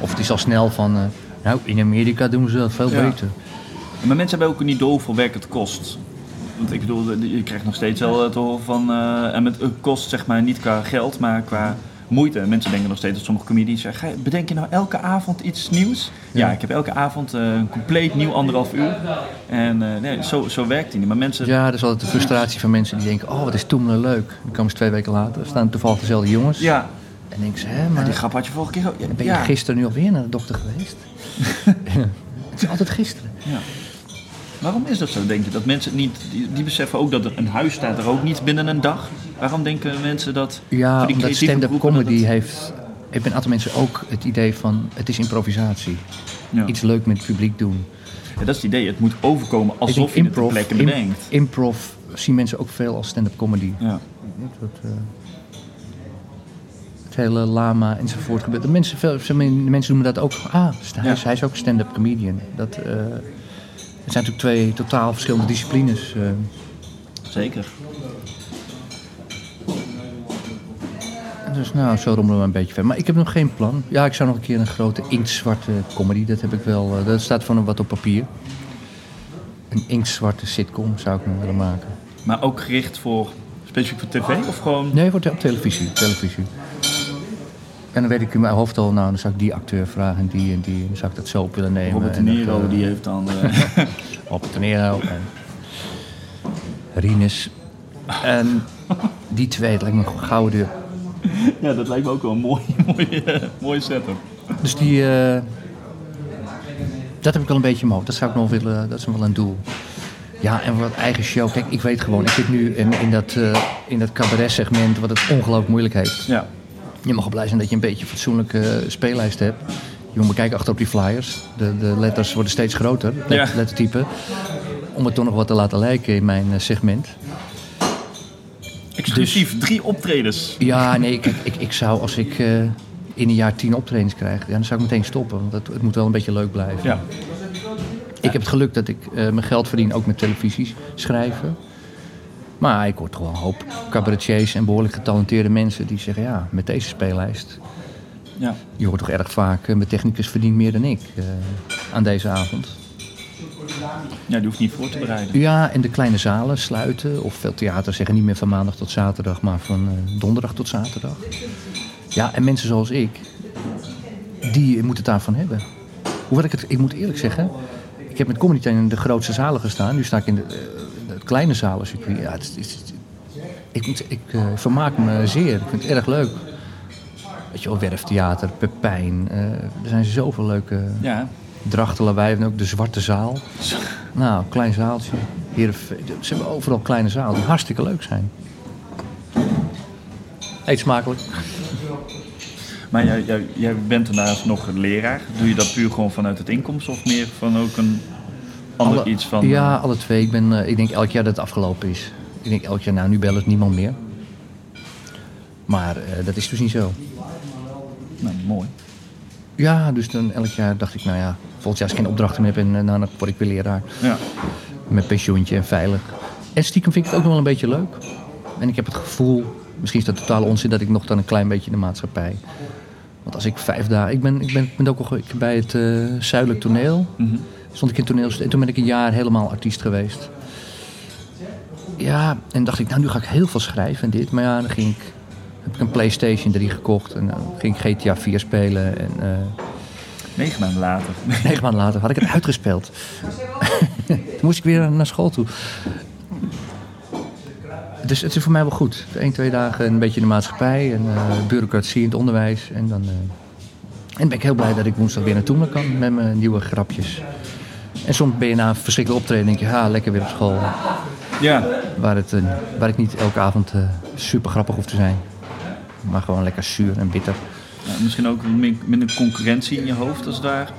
Of het is al snel van, eh, nou, in Amerika doen ze dat veel Ja. beter. Maar mensen hebben ook een idee hoeveel werk het kost. Want ik bedoel, je krijgt nog steeds wel het horen van... eh, en het kost zeg maar niet qua geld, maar qua moeite. Mensen denken nog steeds dat sommige comedians zeggen... "Ga je- bedenk je nou elke avond iets nieuws? Ja, Ja. ik heb elke avond eh, een compleet nieuw anderhalf uur. En eh, nee, zo, zo werkt die niet. Maar mensen... Ja, dat is altijd de frustratie van mensen die denken, oh, wat is Toemler leuk. Dan komen ze twee weken later, staan toevallig dezelfde jongens. Ja, En denken ze, hè, ja, maar die grap had je vorige keer ook. Ja, ben je gisteren nu alweer naar de dokter geweest? het is altijd gisteren. Ja. Waarom is dat zo, denk je? Dat mensen niet, die, die beseffen ook dat een huis staat er ook niet binnen een dag. Waarom denken mensen dat... Ja, die omdat stand-up dat comedy het- heeft... Heeft een aantal mensen ook het idee van, het is improvisatie. Ja. Iets leuk met het publiek doen. Ja, dat is het idee. Het moet overkomen alsof je het ter improv, plekke im- bedenkt. improv zien mensen ook veel als stand-up comedy. Ja. Dat, eh, het hele lama enzovoort gebeurt. De mensen, veel, veel men- mensen noemen dat ook. Ah, hij, is, Ja. hij is ook stand-up comedian. Dat, eh, het zijn natuurlijk twee totaal verschillende disciplines. eh. Zeker. dus nou, zo rommelen we een beetje verder. Maar ik heb nog geen plan. Ja, ik zou nog een keer een grote inktzwarte comedy. Dat heb ik wel. eh, dat staat van wat op papier. Een inktzwarte sitcom zou ik nog willen maken. Maar ook gericht voor, specifiek voor tv of gewoon... Nee, op televisie. televisie. En dan weet ik in mijn hoofd al, nou, dan zou ik die acteur vragen en die en die. Dan zou ik dat zo op willen nemen. Robert De dat, eh, die heeft dan... eh, Robert De Niro en Rinus. En die twee, het lijkt me een gouden deur. ja, dat lijkt me ook wel een mooie, mooie, mooie setup. Dus die, eh, dat heb ik wel een beetje in mijn hoofd. Dat zou ik nog willen, dat is wel een doel. Ja, en wat eigen show. Kijk, ik weet gewoon, ik zit nu in, in dat, eh, in dat cabaret-segment wat het ongelooflijk moeilijk heeft. Ja. Je mag wel blij zijn dat je een beetje een fatsoenlijke eh, speellijst hebt. Je moet maar kijken achter op die flyers. De, de letters worden steeds groter, let, Ja. lettertype. Om het toch nog wat te laten lijken in mijn eh, segment. Exclusief, drie optredens. Ja, nee, kijk, ik, ik zou als ik eh, in een jaar tien optredens krijg, ja, dan zou ik meteen stoppen. Want het, het moet wel een beetje leuk blijven. Ja. Ik heb het geluk dat ik mijn geld verdien ook met televisies schrijven. Maar ik hoor toch wel een hoop cabaretiers en behoorlijk getalenteerde mensen die zeggen... ja, met deze speellijst, Ja. je hoort toch erg vaak... eh, mijn technicus verdient meer dan ik eh, aan deze avond. ja, die hoeft niet voor te bereiden. Ja, en de kleine zalen sluiten. Of veel theater zeggen niet meer van maandag tot zaterdag, maar van eh, donderdag tot zaterdag. Ja, en mensen zoals ik, die moeten het daarvan hebben. Hoewel ik het, ik moet eerlijk zeggen, ik heb met Comedy in de grootste zalen gestaan. Nu sta ik in de, het kleine zalencircuit. Ja, het, het, ik moet, ik eh, vermaak me zeer. Ik vind het erg leuk. Weet je wel, Werftheater, Pepijn. eh, er zijn zoveel leuke Ja. Drachtelen wij hebben ook de Zwarte Zaal. Nou, klein zaaltje. Heerenveen. Ze hebben overal kleine zalen die hartstikke leuk zijn. Eet smakelijk. Maar jij, jij, jij bent daarnaast nog een leraar. Doe je dat puur gewoon vanuit het inkomsten of meer van ook een Alle- iets van... Ja, eh, alle twee. Ik, ben, eh, ik denk elk jaar dat het afgelopen is. Ik denk elk jaar, nou nu belt niemand meer. Maar eh, dat is dus niet zo. nou, mooi. Ja, dus dan elk jaar dacht ik, nou ja, volgend jaar als ik geen opdrachten meer heb en nou, dan word ik weer leraar. Ja. Met pensioentje en veilig. En stiekem vind ik het ook nog wel een beetje leuk. En ik heb het gevoel, misschien is dat totale onzin, dat ik nog dan een klein beetje in de maatschappij. Want als ik vijf dagen. Ik ben, ik ben, ik ben ook al bij het Zuidelijk Toneel. Mhm. Stond ik in toneel. En toen ben ik een jaar helemaal artiest geweest. Ja, en dacht ik, nou nu ga ik heel veel schrijven en dit. Maar ja, dan ging ik, heb ik een Playstation 3 gekocht en dan ging ik GTA 4 spelen. En eh, Negen maanden later. negen maanden later had ik het uitgespeeld. Toen moest ik weer naar school toe. Dus het is voor mij wel goed. Eén, twee dagen een beetje in de maatschappij en eh, bureaucratie in het onderwijs. En dan, eh, en ben ik heel blij dat ik woensdag weer naartoe kan met mijn nieuwe grapjes. En soms ben je na een verschrikkelijk optreden denk je, ha, lekker weer op school. Ja. Waar, het, eh, waar ik niet elke avond eh, super grappig hoef te zijn. Maar gewoon lekker zuur en bitter. Ja, misschien ook minder concurrentie in je hoofd als daar.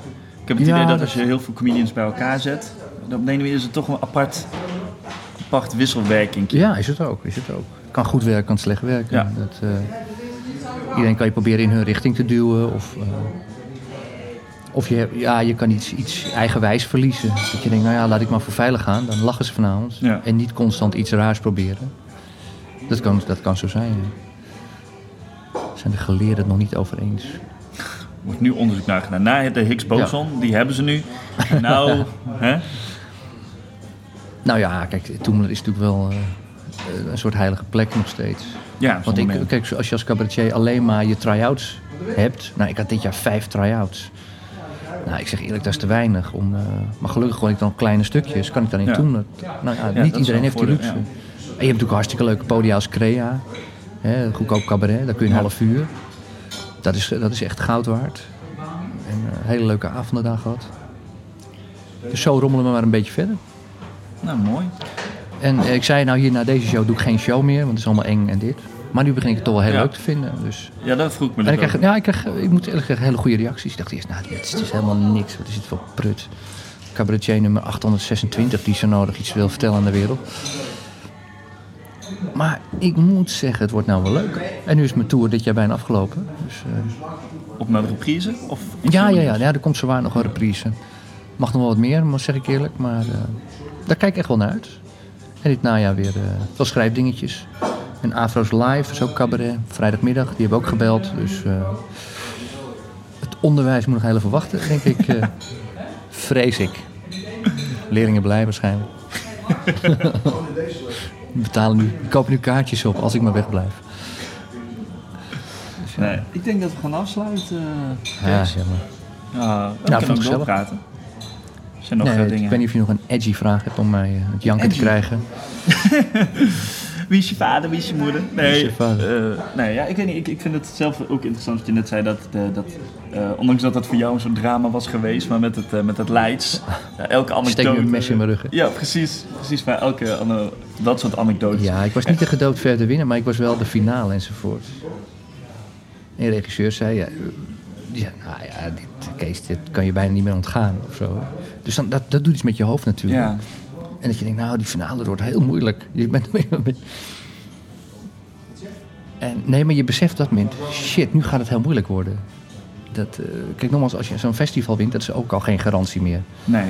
Ik heb het Ja, idee dat als je heel veel comedians bij elkaar zet, dan op de ene manier is het toch een apart, apart wisselwerking. Ja, is het ook. Is het ook. Kan goed werken, kan slecht werken. Ja. Dat, eh, iedereen kan je proberen in hun richting te duwen. Of, of je, ja, je kan iets, iets eigenwijs verliezen. Dat je denkt, nou ja, laat ik maar voor veilig gaan. Dan lachen ze vanavond. Ja. En niet constant iets raars proberen. Dat kan, dat kan zo zijn. ja. Zijn de geleerden het nog niet over eens? Er wordt nu onderzoek naar gedaan. Na de Higgs-boson, die hebben ze nu. Nou, hè? Nou ja, kijk, Toemler is natuurlijk wel eh, een soort heilige plek nog steeds. Ja, Want ik, kijk, als je als cabaretier alleen maar je try-outs hebt. Nou, ik had dit jaar vijf try-outs. Nou, ik zeg eerlijk, dat is te weinig. Om, eh, maar gelukkig gooi ik dan kleine stukjes. Kan ik dan in Ja. doen. Dat, nou ja, niet iedereen heeft die luxe. En je hebt natuurlijk hartstikke leuke podia als Crea. Hè, goedkoop cabaret, daar kun je een half uur. Dat is, dat is echt goud waard. En eh, hele leuke avonden daar gehad. Dus zo rommelen we maar een beetje verder. Nou, mooi. En eh, ik zei, nou hier na deze show doe ik geen show meer, want het is allemaal eng en dit. Maar nu begin ik het toch wel heel Ja. leuk te vinden. Dus. Ja, dat vroeg ik me En ik, net krijg, ja, ik, krijg, ik moet eerlijk hele goede reacties. Ik dacht eerst, nou, dit is, het is helemaal niks. Wat is dit voor prut? Cabaretier nummer 826 die zo nodig iets wil vertellen aan de wereld. Maar ik moet zeggen, het wordt nou wel leuk. En nu is mijn tour dit jaar bijna afgelopen. Dus, eh, Op naar de reprise? Of ja, ja, ja, ja, er komt zowaar nog een reprise. Mag nog wel wat meer, maar zeg ik eerlijk. Maar eh, daar kijk ik echt wel naar uit. En dit najaar weer veel schrijfdingetjes. En Afro's Live is ook cabaret. Vrijdagmiddag, die hebben ook gebeld. Dus eh, het onderwijs moet nog heel even wachten, denk ik. eh, vrees ik. Leerlingen blij waarschijnlijk. Betalen nu, die kopen nu kaartjes op als ik maar wegblijf. Nee, ik denk dat we gaan afsluiten. Ja, Kees. jammer. Ja, we kunnen ik doorpraten. Er zijn nog Nee, eh, ik dingen. weet niet of je nog een edgy vraag hebt om mij eh, het janken te krijgen. Wie is je vader, wie is je moeder? Nee, Wie is je vader? eh, nee ja, ik weet niet. Ik, ik vind het zelf ook interessant wat je net zei. Dat, eh, dat, eh, ondanks dat dat voor jou zo'n drama was geweest, maar met het, met het Leids. ja, elke anekdote. Steek een mes in mijn rug. hè? Ja, precies. Precies bij elke dat soort anekdotes. Ja, ik was niet de gedood verder winnen, maar ik was wel de finale enzovoort. En de regisseur zei, ja, ja, nou ja, dit, Kees, dit kan je bijna niet meer ontgaan of zo. Dus dan, dat, dat doet iets met je hoofd natuurlijk. Ja. En dat je denkt, nou, die finale wordt heel moeilijk. Je bent, en, nee, maar je beseft dat moment, shit, nu gaat het heel moeilijk worden. Dat, eh, kijk, nogmaals, als je zo'n festival wint, dat is ook al geen garantie meer. Nee.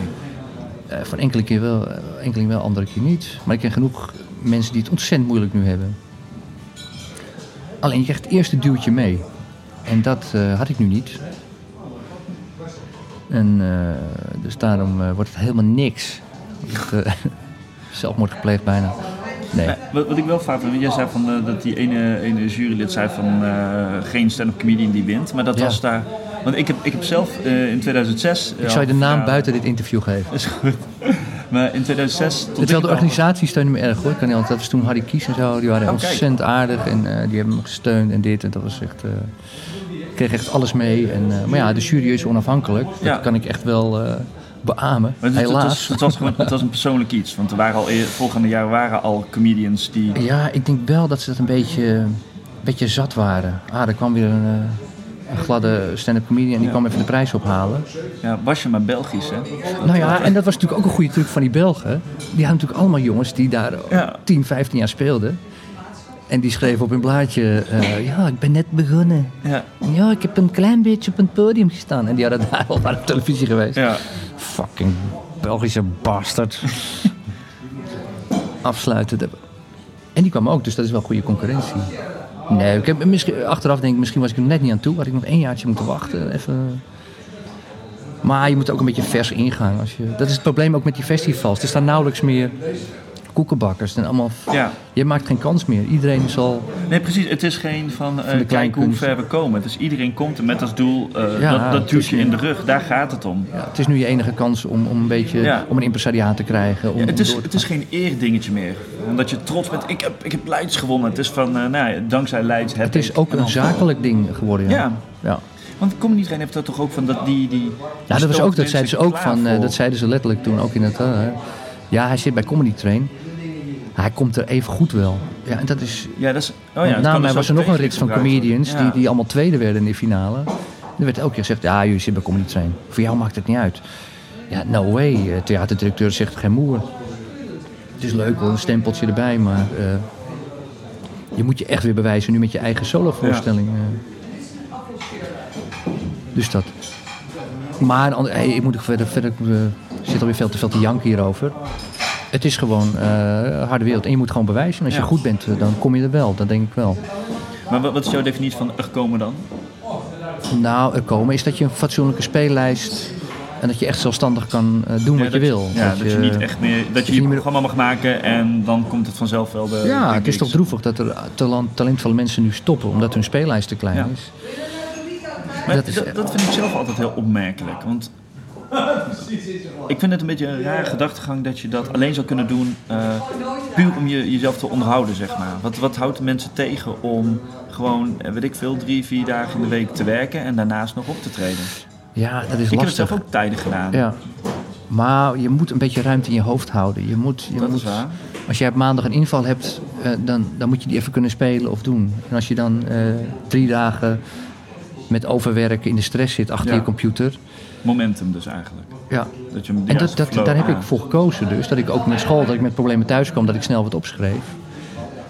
Eh, van enkele keer wel, eh, enkele wel, andere keer niet. Maar ik ken genoeg mensen die het ontzettend moeilijk nu hebben. Alleen je krijgt het eerste duwtje mee. En dat had ik nu niet. En dus daarom wordt het helemaal niks. Zelfmoord gepleegd bijna. Nee. Nee, wat, wat ik wel vaak jij zei van, eh, dat die ene, ene jurylid zei van eh, geen stand-up comedian die wint. Maar dat Ja. was daar. Want ik heb, ik heb zelf eh, in 2006. Ik zou je de naam buiten dit interview geven. Is goed. Maar in 2006. stond Terwijl de organisatie steunde me erg hoor. Kan niet dat was toen Harry Kies en zo. Die waren Oh, kijk. ontzettend aardig en die hebben me gesteund en dit. En dat was echt. ik kreeg echt alles mee. En, maar ja, de jury is onafhankelijk. Dat Ja. kan ik echt wel beamen. Het, het Helaas. was, het, was gewoon, het was een persoonlijk iets. Want er waren al, volgende jaar waren al comedians die. Ja, ik denk wel dat ze dat een beetje, een beetje zat waren. Ah, er kwam weer een, eh, een gladde stand-up comedian en die Ja. kwam even de prijs ophalen. Ja, was je maar Belgisch, hè? Nou ja, en dat was natuurlijk ook een goede truc van die Belgen. Die hadden natuurlijk allemaal jongens die daar Ja. 10, 15 jaar speelden. En die schreven op hun blaadje, eh, ja, ik ben net begonnen. Ja. Ja, ik heb een klein beetje op een podium gestaan. En die hadden daar al bij de televisie geweest. ja. Fucking Belgische bastard. Afsluiten. En die kwam ook, dus dat is wel goede concurrentie. Nee, ik heb, misschien, achteraf denk ik, misschien was ik er net niet aan toe. Had ik nog één jaartje moeten wachten. Even. Maar je moet ook een beetje vers ingaan. Als je, dat is het probleem ook met die festivals. Er staan nauwelijks meer koekenbakkers. En allemaal, Ja. je maakt geen kans meer. Iedereen zal... Nee, precies. Het is geen van, Van de kijk hoe ver we komen. Dus iedereen komt er met als doel, eh, Ja, dat, dat het duwt is je een- in de rug. Daar gaat het om. Ja, het is nu je enige kans om, om een beetje om een impresariaat te krijgen. Om, Ja, het, is, het is geen eerdingetje meer. Omdat je trots bent. Ik heb, ik heb Leids gewonnen. Het is van, eh, nou ja, dankzij Leids heb Het is ook En een zakelijk ding geworden. Ja. Ja. ja. Want kom iedereen heeft dat toch ook van dat die... die Ja, dat, was ook, dat zeiden ze ook van, dat zeiden ze letterlijk toen ook in het. ja, hij zit bij Comedy Train. Hij komt er even goed wel. Ja, en dat is. Ja, dat is... Oh ja, na mij dus was er nog een rits van comedians Ja. die, die allemaal tweede werden in de finale. Er werd elke keer gezegd: ja, jullie zitten bij Comedy Train. Voor jou maakt het niet uit. Ja, no way. Eh, Theaterdirecteur zegt geen moer. Het is leuk hoor, een stempeltje erbij, maar. eh, je moet je echt weer bewijzen nu met je eigen solovoorstelling. eh. Dus dat. Maar hey, ik moet ook verder, verder ik eh, zit alweer veel te veel te janken hierover. Het is gewoon eh harde wereld en je moet gewoon bewijzen. En als je goed bent, eh, dan kom je er wel. Dat denk ik wel. Maar wat, wat is jouw definitie van er komen dan? Nou, er komen is dat je een fatsoenlijke speellijst en dat je echt zelfstandig kan eh, doen Ja, wat je wil. Ja, dat, je, niet echt meer... Dat je je je niet meer- programma mag maken en dan komt het vanzelf wel de... Ja, de het is toch droevig dat er talent, talentvolle mensen nu stoppen omdat hun speellijst te klein Ja. is. Maar dat, is- dat, vind ik zelf altijd heel opmerkelijk. Want ik vind het een beetje een rare gedachtegang dat je dat alleen zou kunnen doen eh, puur om je, jezelf te onderhouden, zeg maar. Wat, wat houdt de mensen tegen om gewoon, eh, weet ik veel, drie, vier dagen in de week te werken en daarnaast nog op te treden? Ja, dat is Ik heb het lastig. zelf ook tijden gedaan. Ja. Maar je moet een beetje ruimte in je hoofd houden. Je moet, je Dat moet, is waar. Als jij op maandag een inval hebt, eh, dan, dan moet je die even kunnen spelen of doen. En als je dan eh, drie dagen met overwerken in de stress zit achter Ja. je computer. Momentum dus eigenlijk. Ja. Dat je En dat, daar heb ik voor gekozen dus. Dat ik ook met school, dat ik met problemen thuis kwam, dat ik snel wat opschreef.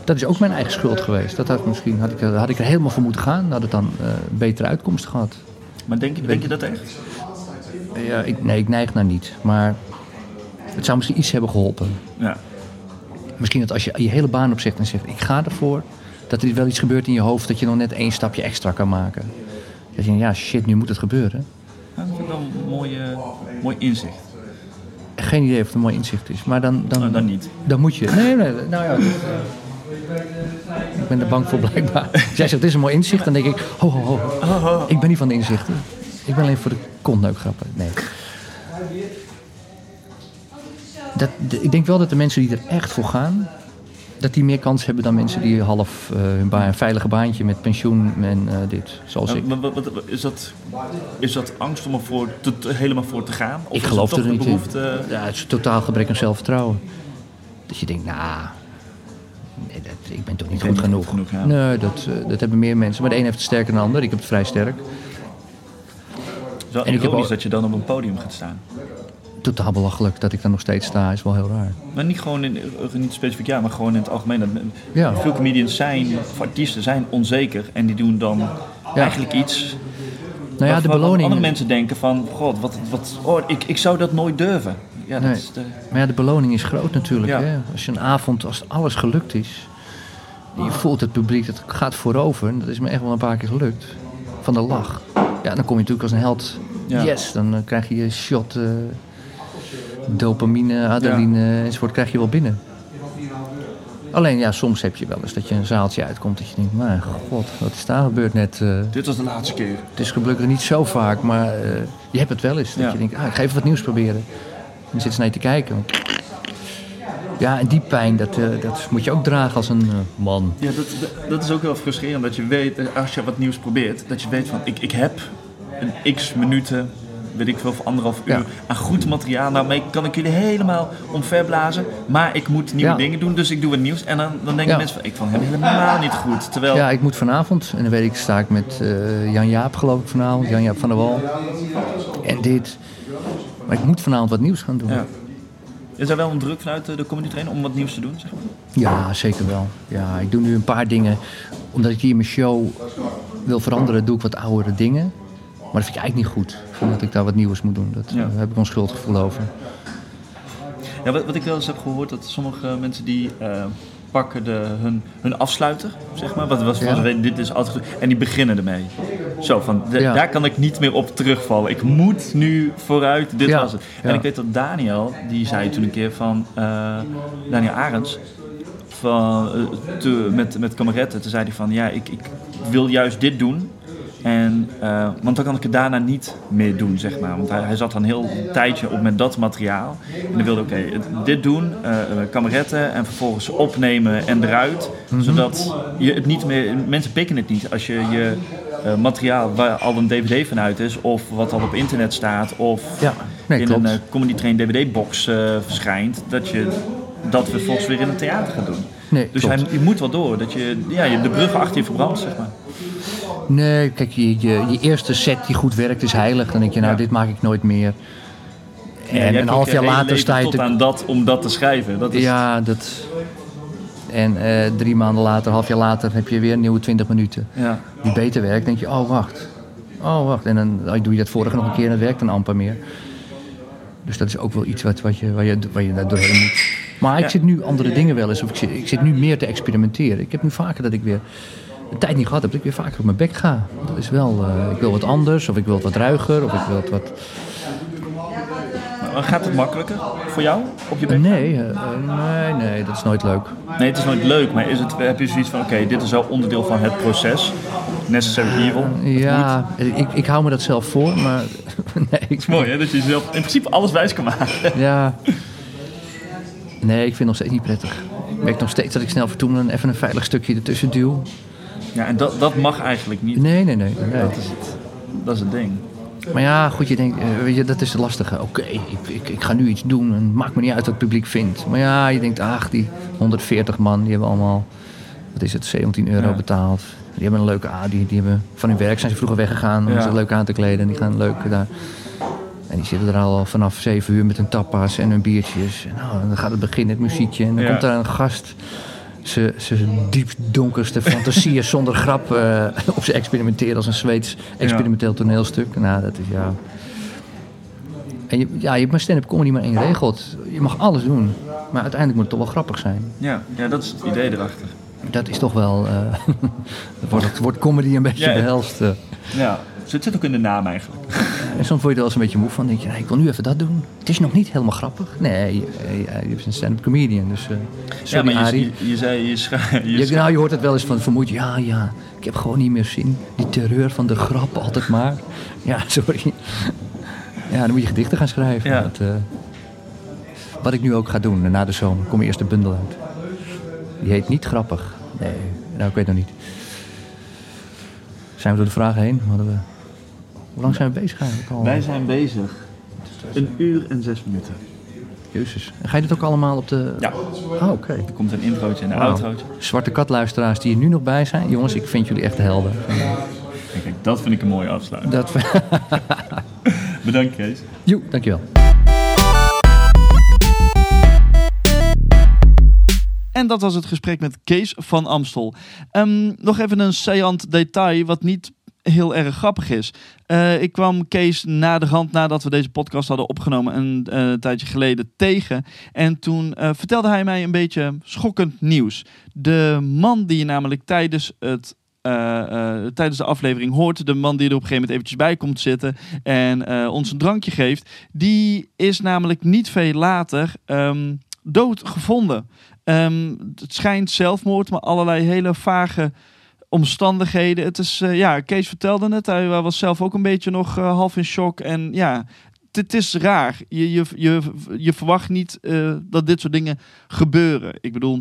Dat is ook mijn eigen schuld geweest. Dat had, misschien, had, ik, er- had ik er helemaal voor moeten gaan, had het dan eh, een betere uitkomst gehad. Maar denk, je- denk je dat echt? Ja, ik, nee, ik neig naar niet. Maar het zou misschien iets hebben geholpen. Ja. Misschien dat als je je hele baan opzegt en zegt ik ga ervoor, dat er wel iets gebeurt in je hoofd dat je nog net één stapje extra kan maken. Dat je denkt, ja shit, nu moet het gebeuren. Dat vind ik wel een mooi, eh, mooi inzicht. Geen idee of het een mooi inzicht is, maar dan, dan, Nou, dan niet. dan moet je. Nee, nee, nou ja. ik ben er bang voor blijkbaar. Als jij zegt, dit is een mooi inzicht, dan denk ik, ho, ho, ho. Ik ben niet van de inzichten. Ik ben alleen voor de kontneukgrappen. Nee. Dat, ik denk wel dat de mensen die er echt voor gaan, dat die meer kans hebben dan mensen die half eh, hun baan, een veilige baantje met pensioen en eh, dit, zoals ik. Maar wat- wat- wat- is, dat, is dat angst om er voor te, te- helemaal voor te gaan? Of Ik geloof er niet in. Ja, het is totaal gebrek aan zelfvertrouwen. Dat je denkt, nou, nee, dat, ik ben toch niet goed genoeg. goed genoeg, ja. Nee, dat, eh, dat hebben meer mensen. Maar de een heeft het sterker dan de ander. Ik heb het vrij sterk. Het is wel En ik heb al- dat je dan op een podium gaat staan. Totaal belachelijk dat ik daar nog steeds sta, is wel heel raar. Maar niet gewoon in, eh, niet specifiek ja, maar gewoon in het algemeen. Dat, Ja. Veel comedians zijn, of artiesten zijn onzeker en die doen dan eigenlijk iets. Nou ja, de beloning. andere mensen denken van, god, wat, wat, oh, ik, ik zou dat nooit durven. Ja, dat Nee. is de, Maar ja, de beloning is groot natuurlijk. Ja. Hè? Als je een avond, als alles gelukt is, je voelt het publiek, het gaat voorover. En dat is me echt wel een paar keer gelukt. Van de lach. Ja, dan kom je natuurlijk als een held. Ja. Yes, dan eh, krijg je je shot eh, dopamine, adrenaline enzovoort, krijg je wel binnen. Alleen ja, soms heb je wel eens dat je een zaaltje uitkomt dat je denkt, mijn god, wat is daar gebeurd net? eh, dit was de laatste keer. het is gelukkig niet zo vaak, maar eh, je hebt het wel eens. Dat Ja. je denkt, ah, ik ga even wat nieuws proberen. En dan zit ze naar je te kijken. Ja, en die pijn, dat, eh, dat moet je ook dragen als een man. Ja, dat, dat, dat is ook wel frustrerend dat je weet, als je wat nieuws probeert, dat je weet van, ik, ik heb een x minuten, weet ik veel, anderhalf uur Ja. aan goed materiaal. Nou, mee kan ik jullie helemaal omverblazen, maar ik moet nieuwe Ja. dingen doen, dus ik doe wat nieuws. En dan, dan denken Ja. mensen van, ik vond hem helemaal niet goed. Terwijl, Ja, ik moet vanavond, en dan weet ik, sta ik met eh, Jan Jaap geloof ik vanavond, Jan Jaap van der Wal. En dit. Maar ik moet vanavond wat nieuws gaan doen. Ja. is er wel een druk vanuit de comedy train om wat nieuws te doen, zeg maar? Ja, zeker wel. Ja, ik doe nu een paar dingen. Omdat ik hier mijn show wil veranderen, doe ik wat oudere dingen. Maar dat vind ik eigenlijk niet goed. Ik vind dat ik daar wat nieuws moet doen. Dat, Ja. Daar heb ik een schuldgevoel over. Ja, wat, wat ik wel eens heb gehoord, dat sommige mensen die, eh, pakken de, hun, hun afsluiter, zeg maar. Wat Ja. van weten, dit is altijd goed. En die beginnen ermee. Zo, van, de- Ja. daar kan ik niet meer op terugvallen. Ik moet nu vooruit, dit was het. En ik weet dat Daniel, die zei toen een keer van... eh, Daniel Arends, van, eh, te- met, met kameretten. Toen zei hij van, ja, ik, ik wil juist dit doen. En, eh, want dan kan ik het daarna niet meer doen, zeg maar. Want hij, hij zat dan heel een tijdje op met dat materiaal. En dan wilde oké, het- dit doen, eh, kameretten en vervolgens opnemen en eruit. Mhm. Zodat je het niet meer, mensen pikken het niet als je je materiaal waar al een dvd van uit is, of wat al op internet staat, of Ja, nee, in klopt. een Comedy Train dvd-box verschijnt, dat je dat vervolgens weer in een theater gaat doen. Nee, Dus klopt. hij, je moet wel door, dat je ja, je de bruggen achter je verbrandt, zeg maar. Nee, kijk, je, je, je eerste set die goed werkt is heilig. Dan denk je, nou, Ja. dit maak ik nooit meer. En een half jaar later sta je tot aan dat om dat te schrijven. Dat is, Ja, dat... En eh, drie maanden later, half jaar later, heb je weer een nieuwe 20 minuten. ja. Die beter werkt, denk je, oh, wacht. Oh, wacht. En dan oh, doe je dat vorige nog een keer en dat werkt dan amper meer. Dus dat is ook wel iets wat, wat je, waar, je, waar je daar doorheen moet. Maar ik zit nu andere dingen wel eens. Of ik, zit, ik zit nu meer te experimenteren. Ik heb nu vaker dat ik weer een tijd niet gehad heb, dat ik weer vaker op mijn bek ga. Dat is wel, eh, ik wil wat anders, of ik wil het wat ruiger, of ik wil het wat... Gaat het makkelijker voor jou op je bek? Nee, eh, eh, nee, nee, dat is nooit leuk. Nee, het is nooit leuk, maar is het, heb je zoiets van: oké, dit is wel onderdeel van het proces. Necessary evil. Het. Ja, ik, ik hou me dat zelf voor, maar nee, ik, Mooi hè, dat je zelf in principe alles wijs kan maken. Ja. Nee, ik vind het nog steeds niet prettig. Ik merk nog steeds dat ik snel vertoen en even een veilig stukje ertussen duw. Ja, en dat, dat mag eigenlijk niet. Nee, nee, nee. nee. Dat, is het, dat is het ding. Maar ja, goed, je denkt, eh, weet je, dat is het lastige. Oké, ik, ik, ik ga nu iets doen en het maakt me niet uit wat het publiek vindt. Maar ja, je denkt, ach, die 140 man, die hebben allemaal, wat is het, 17 euro Ja. betaald. Die hebben een leuke A, die, die hebben van hun werk zijn ze vroeger weggegaan om Ja. zich leuk aan te kleden. En die gaan leuk daar. En die zitten er al vanaf 7 uur met hun tapas en hun biertjes. En nou, dan gaat het beginnen, het muziekje. En dan Ja. komt daar een gast. Ze, diep donkerste fantasieën zonder grap eh, op ze experimenteren als een Zweeds experimenteel toneelstuk. Nou, dat is ja. En je, ja, je hebt maar stand-up comedy maar één regel. Je mag alles doen, maar uiteindelijk moet het toch wel grappig zijn. Ja, ja dat is het idee erachter. Dat is toch wel. het wordt, wordt comedy een beetje Ja. behelst. eh. Ja, het zit ook in de naam eigenlijk. En soms word je er wel eens een beetje moe van. denk je, ik wil nu even dat doen. Het is nog niet helemaal grappig. Nee, je, bent een stand-up comedian. Dus, eh sorry, ja, maar je, je, je zei, je schrijft. Je Je, nou, je hoort het wel eens van vermoed. Ja, ja, ik heb gewoon niet meer zin. Die terreur van de grap altijd maar. Ja, sorry. Ja, dan moet je gedichten gaan schrijven. Ja. Dat, eh, wat ik nu ook ga doen, na de zomer, kom eerst de bundel uit. Die heet Niet Grappig. Nee, nou, ik weet nog niet. Zijn we door de vragen heen? Hadden we... Hoe lang zijn we bezig eigenlijk al? Wij zijn bezig. Een uur en zes minuten. Jezus. En ga je dit ook allemaal op de... Ja. Oh, oké. Er komt een introotje en een Wauw. outrootje. Zwarte katluisteraars die er nu nog bij zijn. Jongens, ik vind jullie echt helden. Kijk, dat vind ik een mooie afsluiting. Dat... Bedankt, Kees. Joe, dankjewel. En dat was het gesprek met Kees van Amstel. Ehm, nog even een saillant detail wat niet heel erg grappig is. Eh, ik kwam Kees na de hand nadat we deze podcast hadden opgenomen een eh, tijdje geleden tegen. En toen eh, vertelde hij mij een beetje schokkend nieuws. De man die je namelijk tijdens het tijdens de aflevering hoort. De man die er op een gegeven moment eventjes bij komt zitten en ons een drankje geeft. Die is namelijk niet veel later ehm, dood gevonden. Ehm, het schijnt zelfmoord, maar allerlei hele vage omstandigheden. Het is, eh, ja, Kees vertelde het. Hij was zelf ook een beetje nog eh, half in shock. En ja, het- is raar. Je, je, je, je verwacht niet eh, dat dit soort dingen gebeuren. Ik bedoel,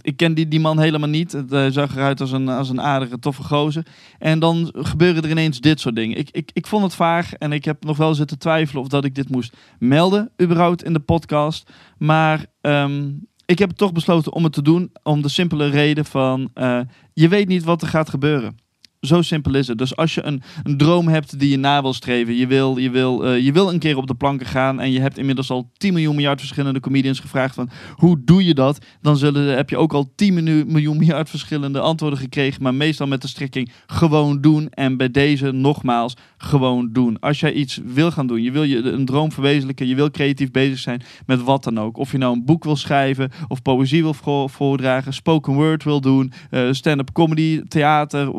ik ken die, die man helemaal niet. Eh, zag eruit als een, als een aardige, toffe gozer. En dan gebeuren er ineens dit soort dingen. Ik, ik, ik vond het vaag en ik heb nog wel zitten twijfelen of dat ik dit moest melden, überhaupt in de podcast. Maar ehm, ik heb toch besloten om het te doen. Om de simpele reden van, eh, je weet niet wat er gaat gebeuren. Zo simpel is het. Dus als je een, een droom hebt die je na wil streven, je wil, je, wil, eh, je wil een keer op de planken gaan en je hebt inmiddels al 10 miljoen miljard verschillende comedians gevraagd van hoe doe je dat? Dan zullen, heb je ook al 10 minu- miljoen miljard verschillende antwoorden gekregen, maar meestal met de strekking gewoon doen. En bij deze nogmaals, gewoon doen. Als jij iets wil gaan doen, je wil je een droom verwezenlijken, je wil creatief bezig zijn met wat dan ook. Of je nou een boek wil schrijven, of poëzie wil vo- voordragen, spoken word wil doen, eh, stand-up comedy, theater,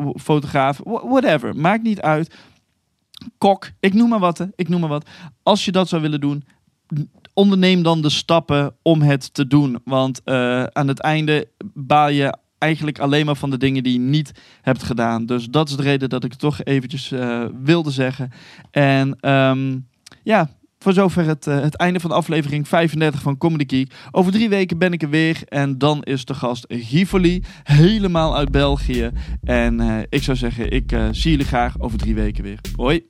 whatever. Maakt niet uit. Kok, ik noem maar wat. Ik noem maar wat. Als je dat zou willen doen, onderneem dan de stappen om het te doen. Want eh, aan het einde baal je eigenlijk alleen maar van de dingen die je niet hebt gedaan. Dus dat is de reden dat ik het toch eventjes eh, wilde zeggen. En ehm, ja, voor zover het, eh, het einde van de aflevering 35 van Comedy Geek. Over drie weken ben ik er weer. En dan is de gast Givoli, helemaal uit België. En eh, ik zou zeggen, ik eh, zie jullie graag over drie weken weer. Hoi!